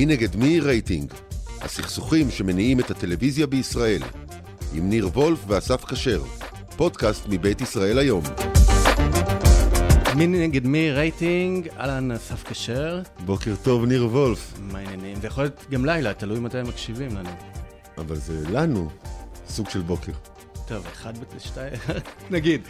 מי נגד מי רייטינג? הסכסוכים שמניעים את הטלוויזיה בישראל. עם ניר וולף ואסף כשר. פודקאסט מבית ישראל היום. מי נגד מי רייטינג, אהלן אסף כשר. בוקר טוב, ניר וולף. מה העניינים? זה יכול להיות גם לילה, תלוי מתי הם מקשיבים לנו. אבל זה לנו סוג של בוקר. טוב, אחד ושתיים, נגיד.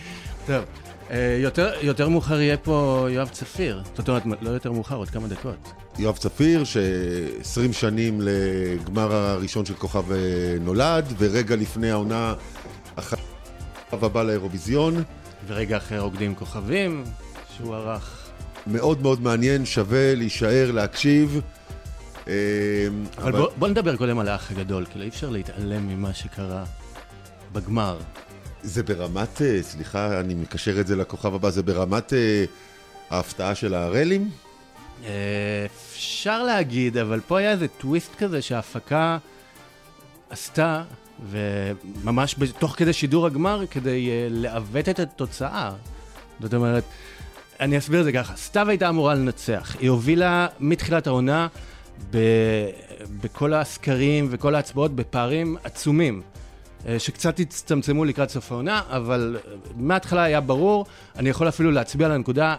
טוב, אה, יותר, יותר מאוחר יהיה פה יואב צפיר. זאת אומרת, לא יותר מאוחר, עוד כמה דקות. יואב צפיר, ש-20 שנים לגמר הראשון של כוכב אה, נולד, ורגע לפני העונה אחת הבא לאירוויזיון. ורגע אחרי רוקדים כוכבים, שהוא ערך. מאוד מאוד מעניין, שווה להישאר, להקשיב. אה, אבל, אבל... בוא, בוא נדבר קודם על האח הגדול, כאילו אי אפשר להתעלם ממה שקרה בגמר. זה ברמת, אה, סליחה, אני מקשר את זה לכוכב הבא, זה ברמת ההפתעה של הרלים? אפשר להגיד, אבל פה היה איזה טוויסט כזה שההפקה עשתה, וממש תוך כדי שידור הגמר, כדי לעוות את התוצאה. זאת אומרת, אני אסביר את זה ככה, סתיו הייתה אמורה לנצח. היא הובילה מתחילת העונה ב... בכל הסקרים וכל ההצבעות בפערים עצומים. אה, שקצת הצטמצמו לקראת סוף העונה, אבל מההתחלה היה ברור, אני יכול אפילו להצביע על הנקודה,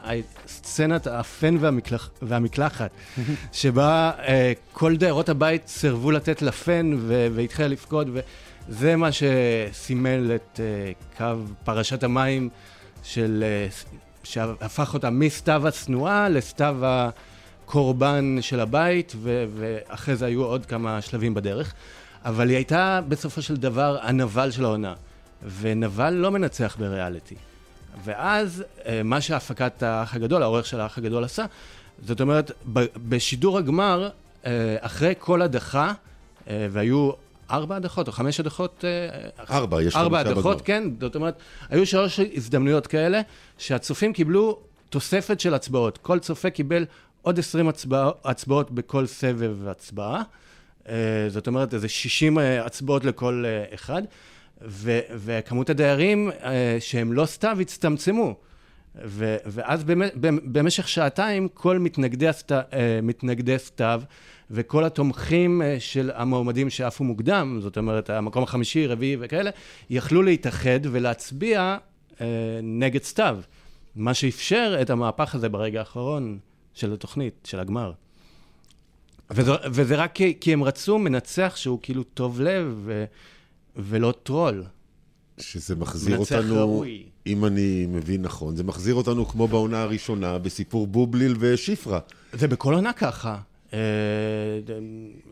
סצנת הפן והמקלח, והמקלחת, שבה uh, כל דיירות הבית סירבו לתת לפן והתחילה לפקוד, וזה מה שסימל את uh, קו פרשת המים של uh, שהפך אותה מסתיו השנואה לסתיו הקורבן של הבית, ואחרי זה היו עוד כמה שלבים בדרך. אבל היא הייתה בסופו של דבר הנבל של העונה, ונבל לא מנצח בריאליטי. ואז אה, מה שהפקת האח הגדול, העורך של האח הגדול עשה, זאת אומרת, בשידור הגמר, אה, אחרי כל הדחה, אה, והיו ארבע הדחות או חמש הדחות? ארבע, יש ארבע הדחות, כן. זאת אומרת, היו שלוש הזדמנויות כאלה, שהצופים קיבלו תוספת של הצבעות. כל צופה קיבל עוד עשרים הצבע, הצבעות בכל סבב הצבעה. אה, זאת אומרת, איזה שישים אה, הצבעות לכל אחד. ו- וכמות הדיירים שהם לא סתיו הצטמצמו. ו- ואז במשך שעתיים כל מתנגדי, הסת- מתנגדי סתיו וכל התומכים אה, של המועמדים שעפו מוקדם, זאת אומרת, המקום החמישי, רביעי וכאלה, יכלו להתאחד ולהצביע אה, נגד סתיו, מה שאפשר את המהפך הזה ברגע האחרון של התוכנית, של הגמר. וזה, וזה רק כי, כי הם רצו מנצח שהוא כאילו טוב לב ו, ולא טרול. שזה מחזיר אותנו, ראוי. אם אני מבין נכון, זה מחזיר אותנו כמו בעונה הראשונה בסיפור בובליל ושיפרה. זה בכל עונה ככה. אה,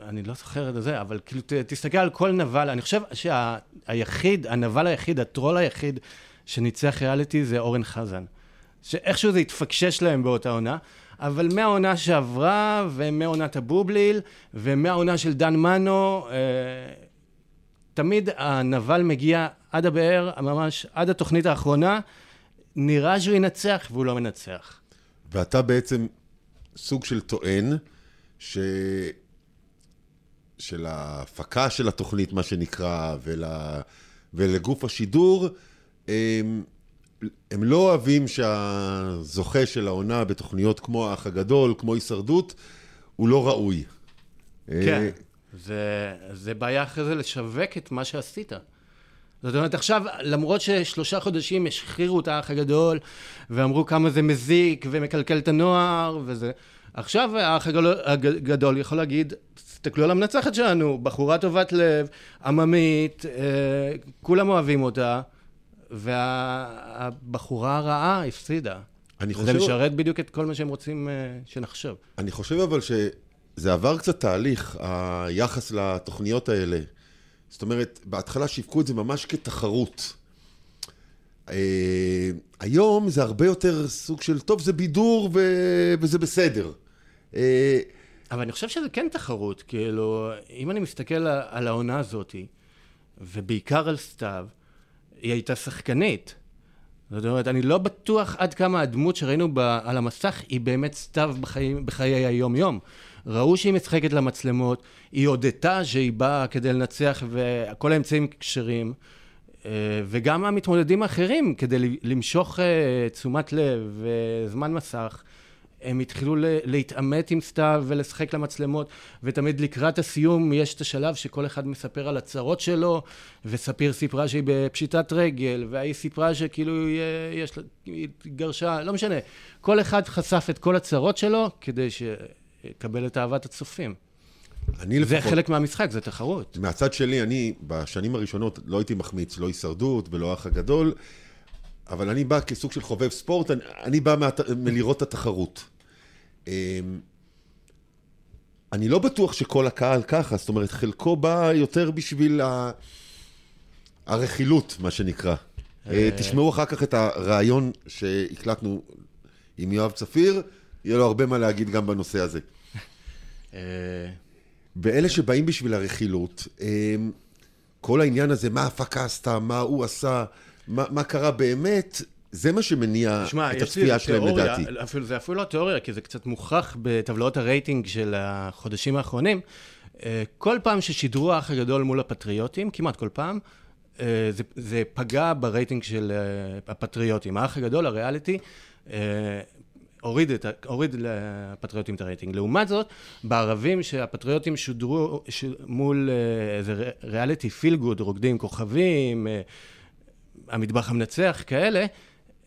אני לא זוכר את זה, אבל כאילו, תסתכל על כל נבל, אני חושב שהיחיד, הנבל היחיד, הטרול היחיד שניצח ריאליטי זה אורן חזן. שאיכשהו זה התפקשש להם באותה עונה, אבל מהעונה שעברה, ומעונת הבובליל, ומהעונה של דן מנו, אה, תמיד הנבל מגיע עד הבאר, ממש עד התוכנית האחרונה, נראה שהוא ינצח והוא לא מנצח. ואתה בעצם סוג של טוען ש... של ההפקה של התוכנית, מה שנקרא, ול... ולגוף השידור, הם, לא אוהבים שהזוכה של העונה בתוכניות כמו האח הגדול, כמו הישרדות, הוא לא ראוי. כן, אה, זה, זה בעיה אחרי זה לשווק את מה שעשית. זאת אומרת, עכשיו, למרות ששלושה חודשים השחירו את האח הגדול, ואמרו כמה זה מזיק ומקלקל את הנוער, וזה... עכשיו האח הגדול יכול להגיד, תסתכלו על המנצחת שלנו, בחורה טובת לב, עממית, אה, כולם אוהבים אותה, והבחורה הרעה הפסידה. אני חושב... זה משרת בדיוק את כל מה שהם רוצים אה, שנחשוב. אני חושב אבל שזה עבר קצת תהליך, היחס לתוכניות האלה. זאת אומרת, בהתחלה שיווקו את זה ממש כתחרות. אה, היום זה הרבה יותר סוג של, טוב, זה בידור ו... וזה בסדר. אה, אבל אני חושב שזה כן תחרות, כאילו, אם אני מסתכל על העונה הזאת, ובעיקר על סתיו, היא הייתה שחקנית. זאת אומרת, אני לא בטוח עד כמה הדמות שראינו ב, על המסך היא באמת סתיו בחיים, בחיי היום-יום. ראו שהיא משחקת למצלמות, היא הודתה שהיא באה כדי לנצח וכל האמצעים כשרים. אה, וגם המתמודדים האחרים, כדי למשוך אה, תשומת לב וזמן מסך, הם התחילו להתעמת עם סתיו ולשחק למצלמות, ותמיד לקראת הסיום יש את השלב שכל אחד מספר על הצרות שלו, וספיר סיפרה שהיא בפשיטת רגל, והיא סיפרה שכאילו יש לה, היא התגרשה, לא משנה. כל אחד חשף את כל הצרות שלו כדי שיקבל את אהבת הצופים. אני לפחות... זה חלק מהמשחק, זה תחרות. מהצד שלי, אני בשנים הראשונות לא הייתי מחמיץ, לא הישרדות ולא האח הגדול, אבל אני בא כסוג של חובב ספורט, אני, אני בא מה, מלראות את התחרות. אמ, אני לא בטוח שכל הקהל ככה, זאת אומרת, חלקו בא יותר בשביל ה... הרכילות, מה שנקרא. אה, אה. תשמעו אחר כך את הריאיון שהקלטנו עם יואב צפיר, יהיה לו הרבה מה להגיד גם בנושא הזה. אה. ואלה שבאים בשביל הרכילות, אמ, כל העניין הזה, מה ההפקה עשתה, מה הוא עשה, מה, מה קרה באמת, זה מה שמניע שמה, את הצפייה שלהם לדעתי. אפילו, זה אפילו לא תיאוריה, כי זה קצת מוכח בטבלאות הרייטינג של החודשים האחרונים. אה, כל פעם ששידרו האח הגדול מול הפטריוטים, כמעט כל פעם, אה, זה, זה פגע ברייטינג של אה, הפטריוטים. האח הגדול, הריאליטי, הוריד, את, הוריד לפטריוטים את הרייטינג. לעומת זאת, בערבים שהפטריוטים שודרו ש, מול איזה ריאליטי feel good, רוקדים כוכבים, המטבח המנצח, כאלה,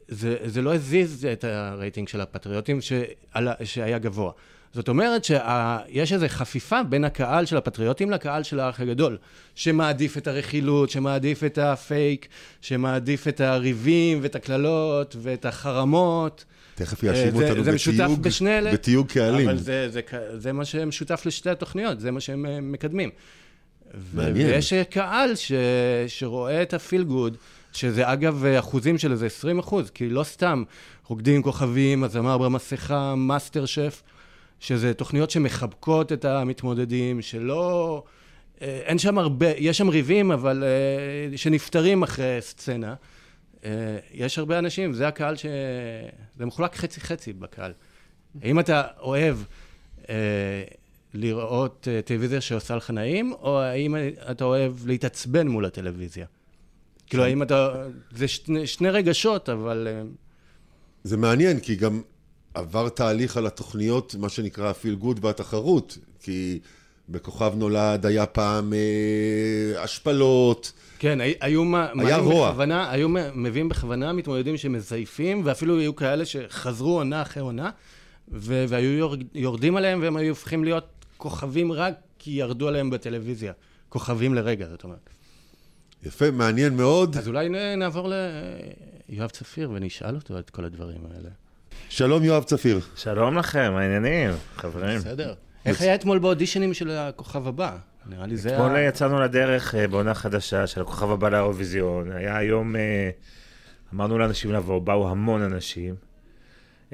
זה, זה לא הזיז את הרייטינג של הפטריוטים שעלה, שהיה גבוה. זאת אומרת שיש איזו חפיפה בין הקהל של הפטריוטים לקהל של האח הגדול, שמעדיף את הרכילות, שמעדיף את הפייק, שמעדיף את הריבים ואת הקללות ואת החרמות. תכף יאשימו אותנו בתיוג, משותף בשני אלה, בתיוג קהלים. אבל זה, זה, זה מה שמשותף לשתי התוכניות, זה מה שהם אה, מקדמים. מעניין. ויש קהל ש, שרואה את ה feel good. שזה אגב אחוזים של איזה 20 אחוז, כי לא סתם רוקדים כוכבים, הזמר במסכה, מאסטר שף, שזה תוכניות שמחבקות את המתמודדים, שלא... אה, אין שם הרבה, יש שם ריבים, אבל אה, שנפתרים אחרי סצנה. אה, יש הרבה אנשים, זה הקהל ש... זה מחולק חצי-חצי בקהל. האם אתה אוהב לראות טלוויזיה שעושה לך נעים, או האם אתה אוהב להתעצבן מול הטלוויזיה? כאילו, האם אתה... זה שני, שני רגשות, אבל... אה, זה מעניין, כי גם עבר תהליך על התוכניות, מה שנקרא פיל גוד והתחרות, כי בכוכב נולד היה פעם אה, השפלות. כן, היו היה רוע. בכוונה, היו מביאים בכוונה מתמודדים שמזייפים, ואפילו היו כאלה שחזרו עונה אחרי עונה, והיו יורדים עליהם, והם היו הופכים להיות כוכבים רק כי ירדו עליהם בטלוויזיה. כוכבים לרגע, זאת אומרת. יפה, מעניין מאוד. אז אולי נעבור ליואב צפיר ונשאל אותו את כל הדברים האלה. שלום, יואב צפיר. שלום לכם, העניינים, חברים. בסדר. איך היה אתמול באודישנים של הכוכב הבא? נראה לי זה... אתמול יצאנו לדרך אה, בעונה חדשה של הכוכב הבא לאירוויזיון. היה היום, אה, אמרנו לאנשים לבוא, באו המון אנשים.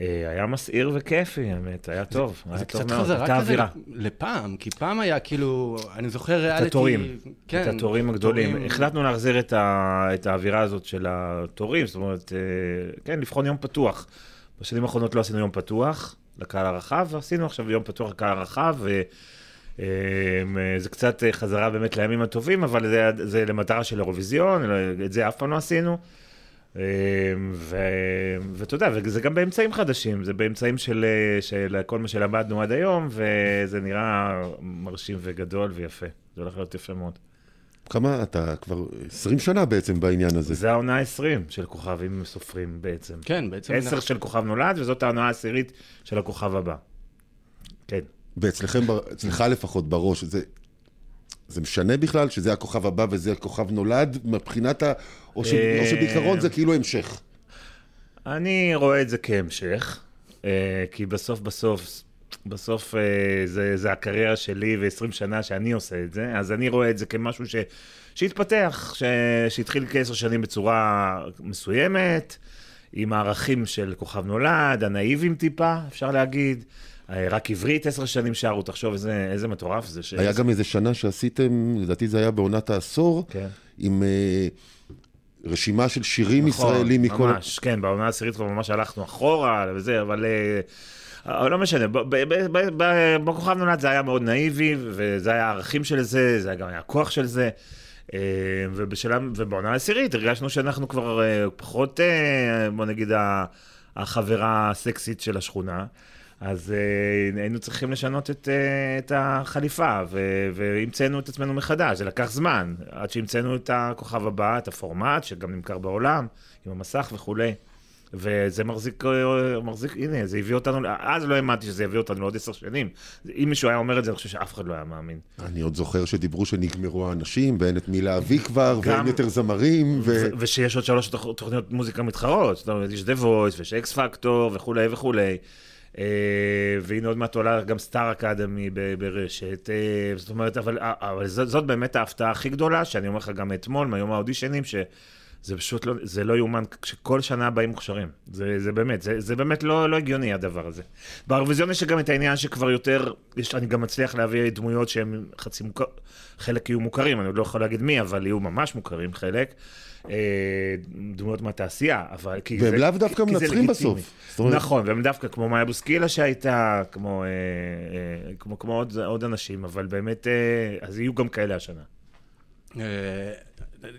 אה, היה מסעיר וכיפי, האמת, היה טוב. זה קצת חזרה כזה לפעם, כי פעם היה כאילו, אני זוכר ריאליטי... את התורים, כן, את התורים הגדולים. החלטנו להחזיר את האווירה הזאת של התורים, זאת אומרת, אה, כן, לבחון יום פתוח. בשנים האחרונות לא עשינו יום פתוח לקהל הרחב, עשינו עכשיו יום פתוח לקהל הרחב, וזה אה, קצת חזרה באמת לימים הטובים, אבל זה למטרה של אירוויזיון, את זה אף פעם לא עשינו. אמ, ואתה יודע, וזה גם באמצעים חדשים, זה באמצעים של, של כל מה שלמדנו עד היום, וזה נראה מרשים וגדול ויפה. זה הולך להיות יפה מאוד. כמה אתה כבר 20 שנה בעצם בעניין הזה. זה העונה ה-20 של כוכבים סופרים בעצם. כן, בעצם. 10 אנחנו... של כוכב נולד, וזאת העונה העשירית של הכוכב הבא. כן. ואצלכם, אצלך לפחות בראש, זה זה משנה בכלל שזה הכוכב הבא וזה הכוכב נולד מבחינת ה... או. או שבעיקרון זה כאילו המשך? אני רואה את זה כהמשך, אה, כי בסוף בסוף, בסוף אה, זה, זה הקריירה שלי ו-20 שנה שאני עושה את זה, אז אני רואה את זה כמשהו ש... שהתפתח, ש... שהתחיל כעשר שנים בצורה מסוימת, עם הערכים של כוכב נולד, הנאיבים טיפה, אפשר להגיד. אה, רק עברית עשר שנים שרו, תחשוב איזה, איזה מטורף זה. ש... היה גם איזה שנה שעשיתם, לדעתי זה היה בעונת העשור, כן. עם רשימה של שירים נכון, ישראלים מכל... נכון, ממש, כן, בעונה העשירית כבר ממש הלכנו אחורה וזה, אבל... Uh, לא משנה, בכוכב נולד זה היה מאוד נאיבי, וזה היה הערכים של זה, זה היה גם היה הכוח של זה. ובשלב, ובעונה העשירית הרגשנו שאנחנו כבר פחות, בוא נגיד, החברה הסקסית של השכונה. אז אה, היינו צריכים לשנות את, אה, את החליפה, ו- והמצאנו את עצמנו מחדש. זה לקח זמן, עד שהמצאנו את הכוכב הבא, את הפורמט, שגם נמכר בעולם, עם המסך וכולי. וזה מחזיק, אה, מחזיק, הנה, זה הביא אותנו, אז לא האמנתי שזה יביא אותנו לעוד עשר שנים. אם מישהו היה אומר את זה, אני חושב שאף אחד לא היה מאמין. אני עוד זוכר שדיברו שנגמרו האנשים, ואין את מי להביא כבר, גם- ואין יותר זמרים, ו... ו- ושיש עוד שלוש תוכ- תוכניות מוזיקה מתחרות, זאת אומרת, יש The Voice ויש אקס פקטור וכולי וכולי. אה, והנה עוד מעט עולה גם סטאר אקדמי ברשת, אה, זאת אומרת, אבל, אבל זאת, זאת באמת ההפתעה הכי גדולה, שאני אומר לך גם אתמול, מהיום האודישנים, שזה פשוט לא, זה לא יאומן, שכל שנה באים מוכשרים. זה, זה באמת, זה, זה באמת לא, לא הגיוני הדבר הזה. באירוויזיון יש גם את העניין שכבר יותר, יש, אני גם מצליח להביא דמויות שהן חצי מוכר, חלק יהיו מוכרים, אני עוד לא יכול להגיד מי, אבל יהיו ממש מוכרים חלק. אה, דמויות מהתעשייה, אבל... כי והם זה- לאו דווקא מנצחים. בסוף. אומרת- נכון, והם דווקא כמו מאיה בוסקילה שהייתה, כמו, אה, אה, כמו, כמו עוד, עוד אנשים, אבל באמת, אה, אז יהיו גם כאלה השנה. אה,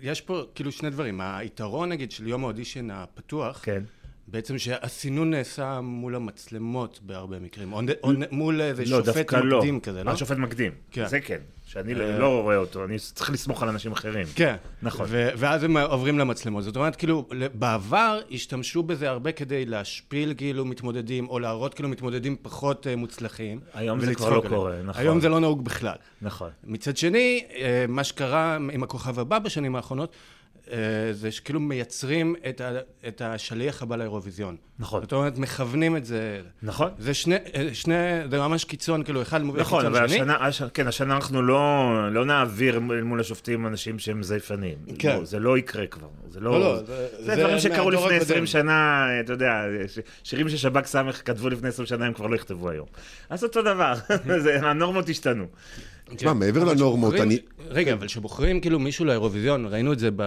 יש פה כאילו שני דברים. היתרון, נגיד, של יום האודישן הפתוח, כן. בעצם שהסינון נעשה מול המצלמות בהרבה מקרים, או, או מול איזה לא, שופט לא. מקדים כזה, לא? אה, שופט מקדים. כן. זה כן. שאני אה. לא לא רואה אותו, אני צריך לסמוך על אנשים אחרים. כן. נכון. ואז הם עוברים למצלמות. זאת אומרת, כאילו, בעבר השתמשו בזה הרבה כדי להשפיל כאילו מתמודדים, או להראות כאילו מתמודדים פחות אה, מוצלחים. היום זה כבר לא. קורה, נכון. היום זה לא נהוג בכלל. נכון. מצד שני, אה, מה שקרה עם הכוכב הבא בשנים האחרונות, אה, זה שכאילו מייצרים את, ה- את השליח הבא לאירוויזיון. נכון. זאת אומרת, מכוונים את זה. נכון. זה שני, אה, שני, זה ממש קיצון, כאילו, אחד מוביל נכון, קיצון אבל שני. השנה, הש- כן, השנה אנחנו לא, לא נעביר מול השופטים אנשים שהם זייפנים. כן. לא, זה לא יקרה כבר. זה לא... לא, לא, זה- זה, זה דברים שקרו לפני הקודם. 20 שנה, אתה יודע, ש- שירים ששב"כ סמך כתבו לפני 20 שנה, הם כבר לא יכתבו היום. אז אותו דבר, הנורמות השתנו. תשמע, מעבר כן. אבל לנורמות, אני... רגע, אבל כשבוחרים כאילו מישהו לאירוויזיון, ראינו את זה כן.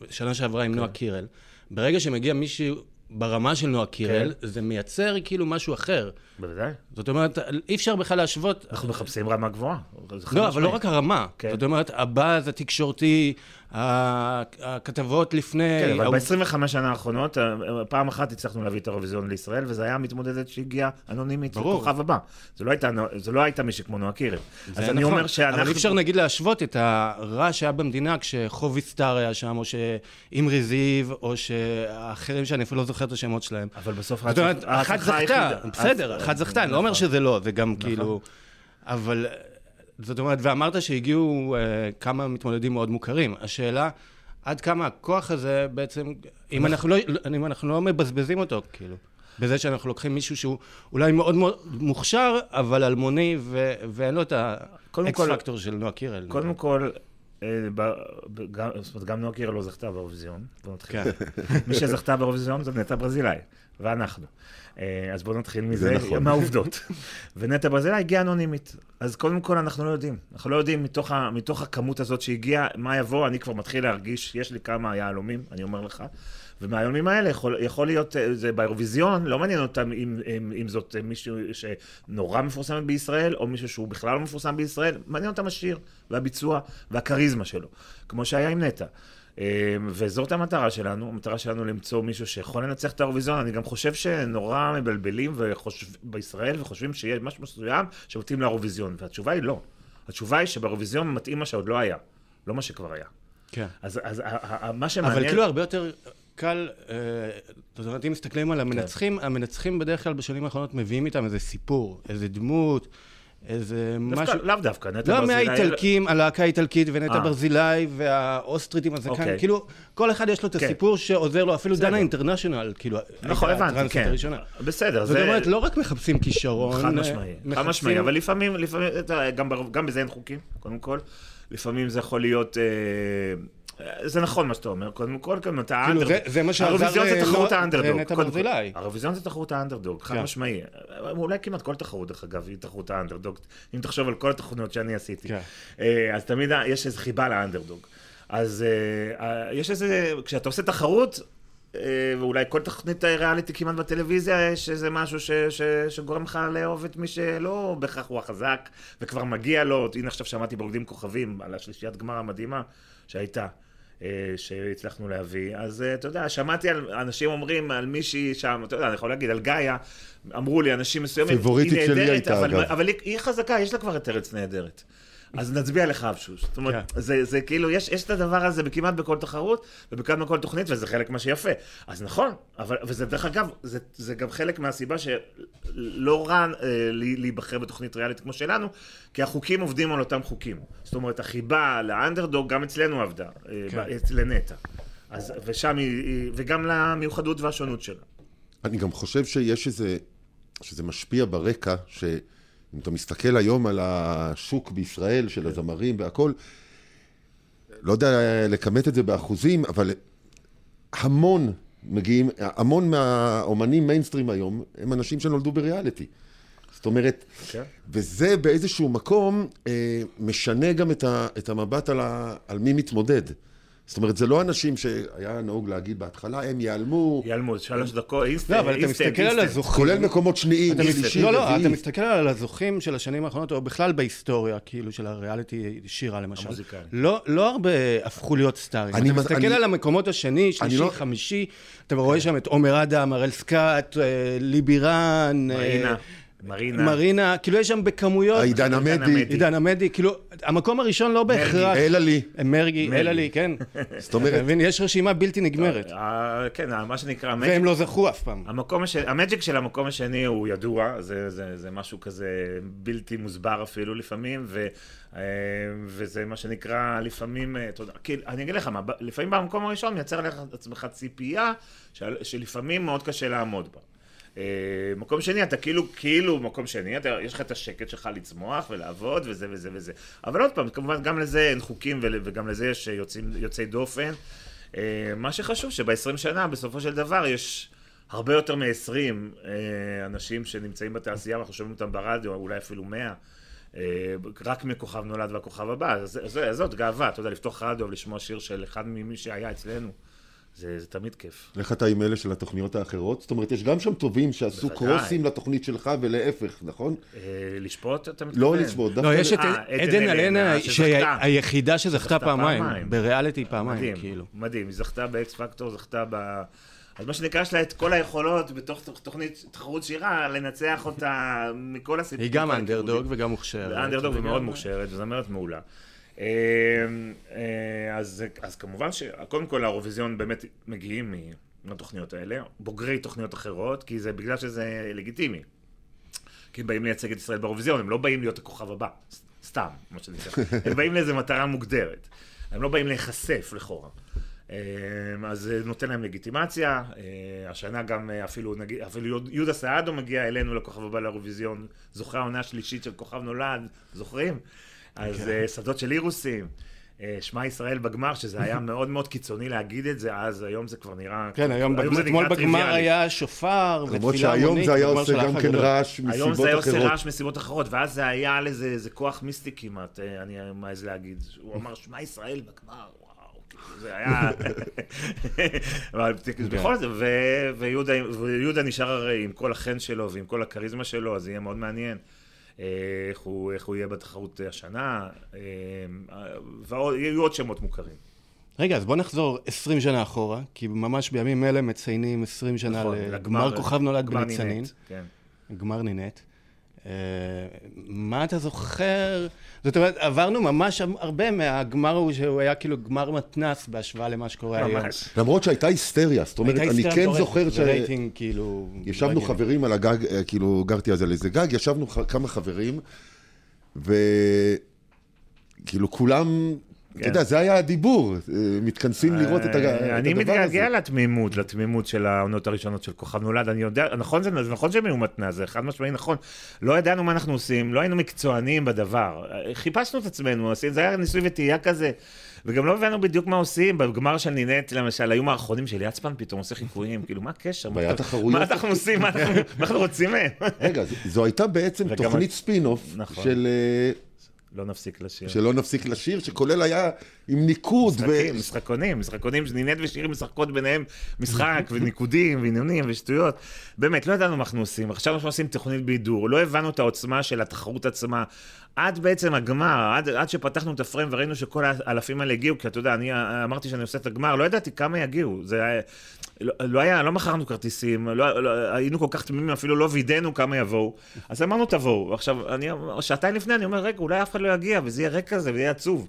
בשנה שעברה עם נועה קירל, ברגע שמגיע מישהו ברמה של נועה קירל, כן. זה מייצר כאילו משהו אחר. בוודאי. זאת אומרת, אי אפשר בכלל להשוות. אנחנו מחפשים רמה גבוהה. לא, אבל לא. רק הרמה. כן. זאת אומרת, הבאז התקשורתי, הכתבות לפני... כן, אבל ההוא- ב-25 שנה האחרונות, אה, פעם אחת הצלחנו להביא את האירוויזיון לישראל, וזו הייתה מתמודדת שהגיעה אנונימית ברור. לכוכב הבא. זו לא הייתה, זו לא הייתה מישהי כמו נועה קירל. אז אני נכון, אומר שאנחנו... אבל אי אפשר נגיד להשוות את הרע שהיה במדינה כשחובי סטאר היה שם, או שאימרי זיו, או שהאחרים שאני אפילו לא זוכר את השמות שלהם. אבל בסוף זאת אומרת, אחת זכתה. בסדר, אחת זכתה, אני לא אומר נכון. שזה לא, זה גם כאילו... אבל, זאת אומרת, ואמרת שהגיעו אה, כמה מתמודדים מאוד מוכרים. השאלה, עד כמה הכוח הזה בעצם, אם אנחנו לא, אם אנחנו לא מבזבזים אותו, כאילו, בזה שאנחנו לוקחים מישהו שהוא אולי מאוד מאוד מוכשר, אבל אלמוני, ו- ואין לו את האקס פקטור של נועה קירל. קודם כל, אה, גם- זאת אומרת, גם נועה קירל לא זכתה באירוויזיון. בוא נתחיל. כן. מי שזכתה באירוויזיון זה נטע ברזילאי, ואנחנו. אה, אז בואו נתחיל מזה, נכון. מהעובדות. ונטע ברזילאי הגיעה אנונימית. אז קודם כל אנחנו לא יודעים. אנחנו לא יודעים מתוך, ה, מתוך הכמות הזאת שהגיעה, מה יבוא, אני כבר מתחיל להרגיש, יש לי כמה יהלומים, אני אומר לך. ומהיהלומים האלה יכול, יכול להיות, אה, זה באירוויזיון, לא מעניין אותם אם, אם, אם זאת אה, מישהו שנורא מפורסמת בישראל, או מישהו שהוא בכלל לא מפורסם בישראל, מעניין אותם השיר, והביצוע, והכריזמה שלו, כמו שהיה עם נטע. אה, וזאת המטרה שלנו, המטרה שלנו למצוא מישהו שיכול לנצח את האירוויזיון. אני גם חושב שנורא מבלבלים וחושב, בישראל וחושבים שיש משהו מסוים שמתאים לאירוויזיון, והתשובה היא לא. התשובה היא שבאירוויזיון מתאים מה שעוד לא היה, לא מה שכבר היה. כן. אז, אז מה שמעניין... אבל כאילו הרבה יותר קל, אה, זאת אומרת, אם מסתכלים כן. על המנצחים, המנצחים בדרך כלל בשנים האחרונות מביאים איתם איזה סיפור, איזה דמות, איזה דווקא, משהו... לאו דווקא, נטע לא, ברזילי... מהאיטלקים, הלהקה האיטלקית ונטע אה. ברזילי והאוסטרית עם הזקן, אוקיי. כאילו, כל אחד יש לו את כן. הסיפור שעוזר לו, אפילו. דנה אינטרנשיונל, כאילו, נכון, הבנתי, כן. הראשונה. בסדר, זאת זה... אומרת, לא רק מחפשים כישרון, חד אה, משמעי, חד משמעי, אבל לפעמים, לפעמים, גם בזה אין חוקים, קודם כל. לפעמים זה יכול להיות... אה, זה נכון מה שאתה אומר, קודם כל, גם אתה כאילו, האנדר- זה- זה מה שעזר האירוויזיון זה ל- תחרות לא- האנדרדוג. לנטע. ברזילי. האירוויזיון זה תחרות האנדרדוג, חד כן. משמעי. אולי כמעט כל תחרות, דרך אגב, היא תחרות האנדרדוג. אם תחשוב על כל התכונות שאני עשיתי. כן. אה, אז תמיד יש איזו חיבה לאנדרדוג. אז אה, אה, יש איזה, כשאתה עושה תחרות, אה, ואולי כל תוכנית ריאליטי כמעט בטלוויזיה, יש איזה משהו ש, ש, שגורם לך לאהוב את מי שלא בהכרח הוא החזק, וכבר מגיע לו, הנה עכשיו שמעתי ברוקדים כוכבים על השלישיית גמר המדהימה שהייתה. אה, שהצלחנו להביא. אז אה, אתה יודע, שמעתי על אנשים אומרים על מישהי שם, אתה יודע, אני יכול להגיד על גאיה, אמרו לי אנשים מסוימים, היא נהדרת, אבל. אבל היא, היא חזקה, יש לה כבר את ארץ נהדרת. אז נצביע לך אבשוש. זאת אומרת, כן. זה, זה כאילו, יש, יש את הדבר הזה כמעט בכל תחרות, וכמעט בכל תוכנית, וזה חלק מה שיפה. אז נכון, אבל, וזה דרך אגב, זה, זה גם חלק מהסיבה שלא רע אה, להיבחר בתוכנית ריאלית כמו שלנו, כי החוקים עובדים על אותם חוקים. זאת אומרת, החיבה לאנדרדוג גם אצלנו עבדה, אה, כן. ב- אצל נטע. אז, ושם היא, וגם למיוחדות והשונות שלה. אני גם חושב שיש איזה, שזה משפיע ברקע, שאם אתה מסתכל היום על השוק בישראל של הזמרים והכל, לא יודע לכמת את זה באחוזים, אבל המון מגיעים, המון מהאומנים מיינסטרים היום, הם אנשים שנולדו בריאליטי. זאת אומרת, כן. וזה באיזשהו מקום אה, משנה גם את, ה, את המבט על, ה, על מי מתמודד. זאת אומרת, זה לא אנשים שהיה נהוג להגיד בהתחלה, הם ייעלמו, ייעלמו, שלוש דקות, אינסטנט, לא, אבל אתה מסתכל על. הזוכים. כולל מקומות שניים, שלישי, לא, לא, רביעי. אתה מסתכל על הזוכים של השנים האחרונות, או בכלל בהיסטוריה, כאילו, של הריאליטי שירה למשל. המוזיקלי. לא, לא הרבה הפכו להיות סטארים. אתה מס- מסתכל על המקומות השני, שלישי, לא- חמישי, אתה רואה שם את עומר אדם, הראל סקאט, אה, מרינה, ליבירן, אה, מרינה. מרינה, כאילו יש שם בכמויות... העידן עידן עמדי. עידן עמדי, כאילו, המקום הראשון לא בהכרח... אלא לי. מרגי, מרגי. אלא לי, כן. זאת אומרת, אתה מבין, יש רשימה בלתי נגמרת. אה, כן, מה שנקרא, המג'יק- והם לא זכו אף פעם. המג'יק של המקום השני הוא ידוע, זה, זה, זה משהו כזה בלתי מוסבר אפילו לפעמים, ו, אה, וזה מה שנקרא לפעמים, אה, אתה יודע, כי אני אגיד לך מה, לפעמים במקום הראשון מייצר לך את עצמך ציפייה של, שלפעמים מאוד קשה לעמוד בה. אה, מקום שני, אתה כאילו, כאילו מקום שני, אתה, יש לך את השקט שלך לצמוח ולעבוד וזה וזה וזה. אבל עוד פעם, כמובן גם לזה אין חוקים וגם לזה יש יוצאים, יוצאי דופן. אה, מה שחשוב שב-20 שנה, בסופו של דבר, יש הרבה יותר מ-20 אה, אנשים שנמצאים בתעשייה, ואנחנו שומעים אותם ברדיו, אולי אפילו 100. אה, רק מכוכב נולד והכוכב הבא, זאת גאווה, אתה יודע, לפתוח רדיו ולשמוע שיר של אחד ממי שהיה אצלנו, זה, זה תמיד כיף. איך אתה עם אלה של התוכניות האחרות? זאת אומרת, יש גם שם טובים שעשו בוודאי. קרוסים לתוכנית שלך ולהפך, נכון? אה, לשפוט, אתה מתכוון? לא לצפות, דווקא... לא, יש את אה, עדן אלנה, אלנה, שזכתה. פעמיים. בריאליטי פעמיים, מדהים, כאילו. מדהים, היא זכתה באקס פקטור, זכתה ב... אז מה שנקרא, יש לה את כל היכולות בתוך תוך- תוכנית תחרות שירה, לנצח אותה מכל הסיפורים. היא גם אנדרדוג וגם מוכשרת. אנדרדוג ומאוד מוכשרת, וזמרת מעולה. אה, אה, אז, אז כמובן שקודם כל האירוויזיון באמת מגיעים מהתוכניות האלה, בוגרי תוכניות אחרות, כי זה בגלל שזה לגיטימי. כי הם באים לייצג את ישראל באירוויזיון, הם לא באים להיות הכוכב הבא, סתם, מה שנקרא. הם באים לאיזו מטרה מוגדרת. הם לא באים להיחשף לכאורה. אה, אז זה נותן להם לגיטימציה. אה, השנה גם אה, אפילו, נגיד, אפילו יהוד- יהודה סעדו מגיע אלינו לכוכב הבא לאירוויזיון, זוכה העונה השלישית של כוכב נולד, זוכרים? אז כן. אה, שדות של אירוסים. אה, שמע ישראל בגמר, שזה היה מאוד מאוד קיצוני להגיד את זה, אז היום זה כבר נראה... כן, היום, נקרא אתמול בגמר. היה שופר ותפילה למרות המונית. שהיום זה היה עושה של גם כן. רעש היום מסיבות זה היה עושה אחרות. רעש מסיבות אחרות, ואז זה היה על איזה כוח מיסטי כמעט, אה, אני מעז להגיד. הוא אמר, שמע ישראל בגמר, וואו, כאילו, זה היה... אבל בכל זאת, ויהודה נשאר הרי עם כל החן שלו ועם כל הכריזמה שלו, אז זה יהיה מאוד מעניין. אה, איך הוא, איך הוא יהיה בתחרות השנה, אה, ויהיו עוד שמות מוכרים. רגע, אז בוא נחזור 20 שנה אחורה, כי ממש בימים אלה מציינים 20 שנה נכון, לגמר כוכב נולד גמר בניצנין. נינט, כן. גמר נינט. אה, מה אתה זוכר? זאת אומרת, עברנו ממש הרבה מהגמר ההוא, שהוא היה כאילו גמר מתנס בהשוואה למה שקורה היום. ממש. למרות שהייתה היסטריה, זאת אומרת, אני היסטריה כן זוכר ש... ורייטינג כאילו... ישבנו. חברים על הגג, אה, כאילו גרתי אז על איזה גג, ישבנו כמה חברים, וכאילו כולם, אתה. יודע, זה היה הדיבור, אה, מתכנסים לראות את הדבר הזה. אני מתגעגע לתמימות, לתמימות של העונות הראשונות של כוכב נולד. אני יודע, נכון זה נכון שהם היו מתנ"ס, זה חד משמעי נכון. לא ידענו מה אנחנו עושים, לא היינו מקצוענים בדבר. חיפשנו את עצמנו, זה היה ניסוי וטעייה כזה. וגם לא הבנו בדיוק מה עושים, בגמר של נינט למשל, היו מערכונים של יצפן פתאום עושה חיקויים, כאילו מה הקשר? מה- והיה תחרויות. מה אנחנו עושים? מה אנחנו- רוצים מהם? רגע, זו הייתה בעצם תוכנית ספין-אוף נכון. של... אה, לא נפסיק לשיר. שלא נפסיק לשיר, שכולל היה עם ניקוד. משחקים, משחקונים, משחקונים, נינט ושירי משחקות ביניהם משחק וניקודים ועניינים ושטויות. באמת, לא ידענו מה אנחנו עושים. עכשיו אנחנו עושים תוכנית בידור, לא הבנו את העוצמה של התחרות עצמה. עד בעצם הגמר, עד, עד שפתחנו את הפריים וראינו שכל האלפים האלה הגיעו, כי אתה יודע, אני אמרתי שאני עושה את הגמר, לא ידעתי כמה יגיעו. זה היה... לא, לא היה, לא מכרנו כרטיסים, לא, לא, היינו כל כך תמימים, אפילו לא וידאנו כמה יבואו. אז אמרנו תבואו. עכשיו, אני, שעתיים לפני אני אומר, רגע, אולי אף אחד לא יגיע, וזה יהיה ריק כזה, וזה יהיה עצוב.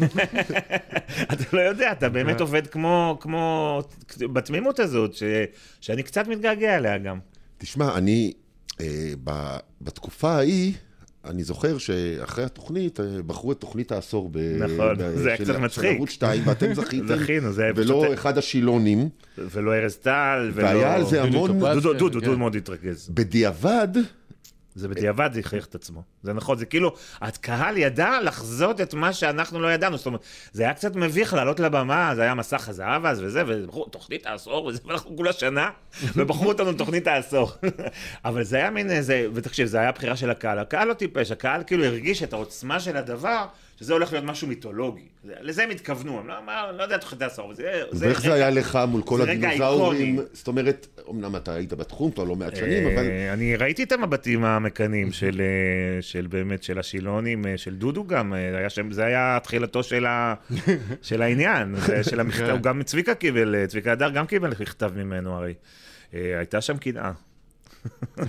אתה לא יודע, אתה באמת עובד כמו, כמו, בתמימות הזאת, ש, שאני קצת מתגעגע אליה גם. תשמע, אני, אה, ב, בתקופה ההיא, אני זוכר שאחרי התוכנית, אה, בחרו את תוכנית העשור. ב, נכון, ב, זה היה של- קצת של מצחיק. ערוץ 2, ואתם זכיתם. זכינו, זה היה ולא פשוט- אחד השילונים. ולא ארז טל, ולא... והיה על זה דודו המון... דודו, כן, דודו, כן. דודו מאוד התרכז. בדיעבד, זה בדיעבד זה הכריח את עצמו. זה נכון, זה כאילו, הקהל ידע לחזות את מה שאנחנו לא ידענו. זאת אומרת, זה היה קצת מביך לעלות לבמה, זה היה מסך הזהב אז וזה, ובחרו תוכנית העשור וזה, ואנחנו כולה שנה, ובחרו אותנו לתוכנית העשור. אבל זה היה מין איזה, ותקשיב, זה היה בחירה של הקהל. הקהל לא טיפש, הקהל כאילו הרגיש את העוצמה של הדבר, שזה הולך להיות משהו מיתולוגי. זה- לזה הם התכוונו, הם לא, מה, לא יודע תוכנית העשור, זה... ואיך זה היה לך מול כל הדינוזאורים? זאת אומרת, אמנם אתה היית בתחום כבר לא מעט שנים, אבל אה, אני ראיתי את המבטים המקנאים של, אה, של באמת, של השילונים, אה, של דודו גם, אה, היה שם, זה היה תחילתו של, ה, של העניין, של המכתב, הוא גם צביקה קיבל, אה, צביקה הדר גם קיבל מכתב ממנו הרי. אה, הייתה שם קנאה.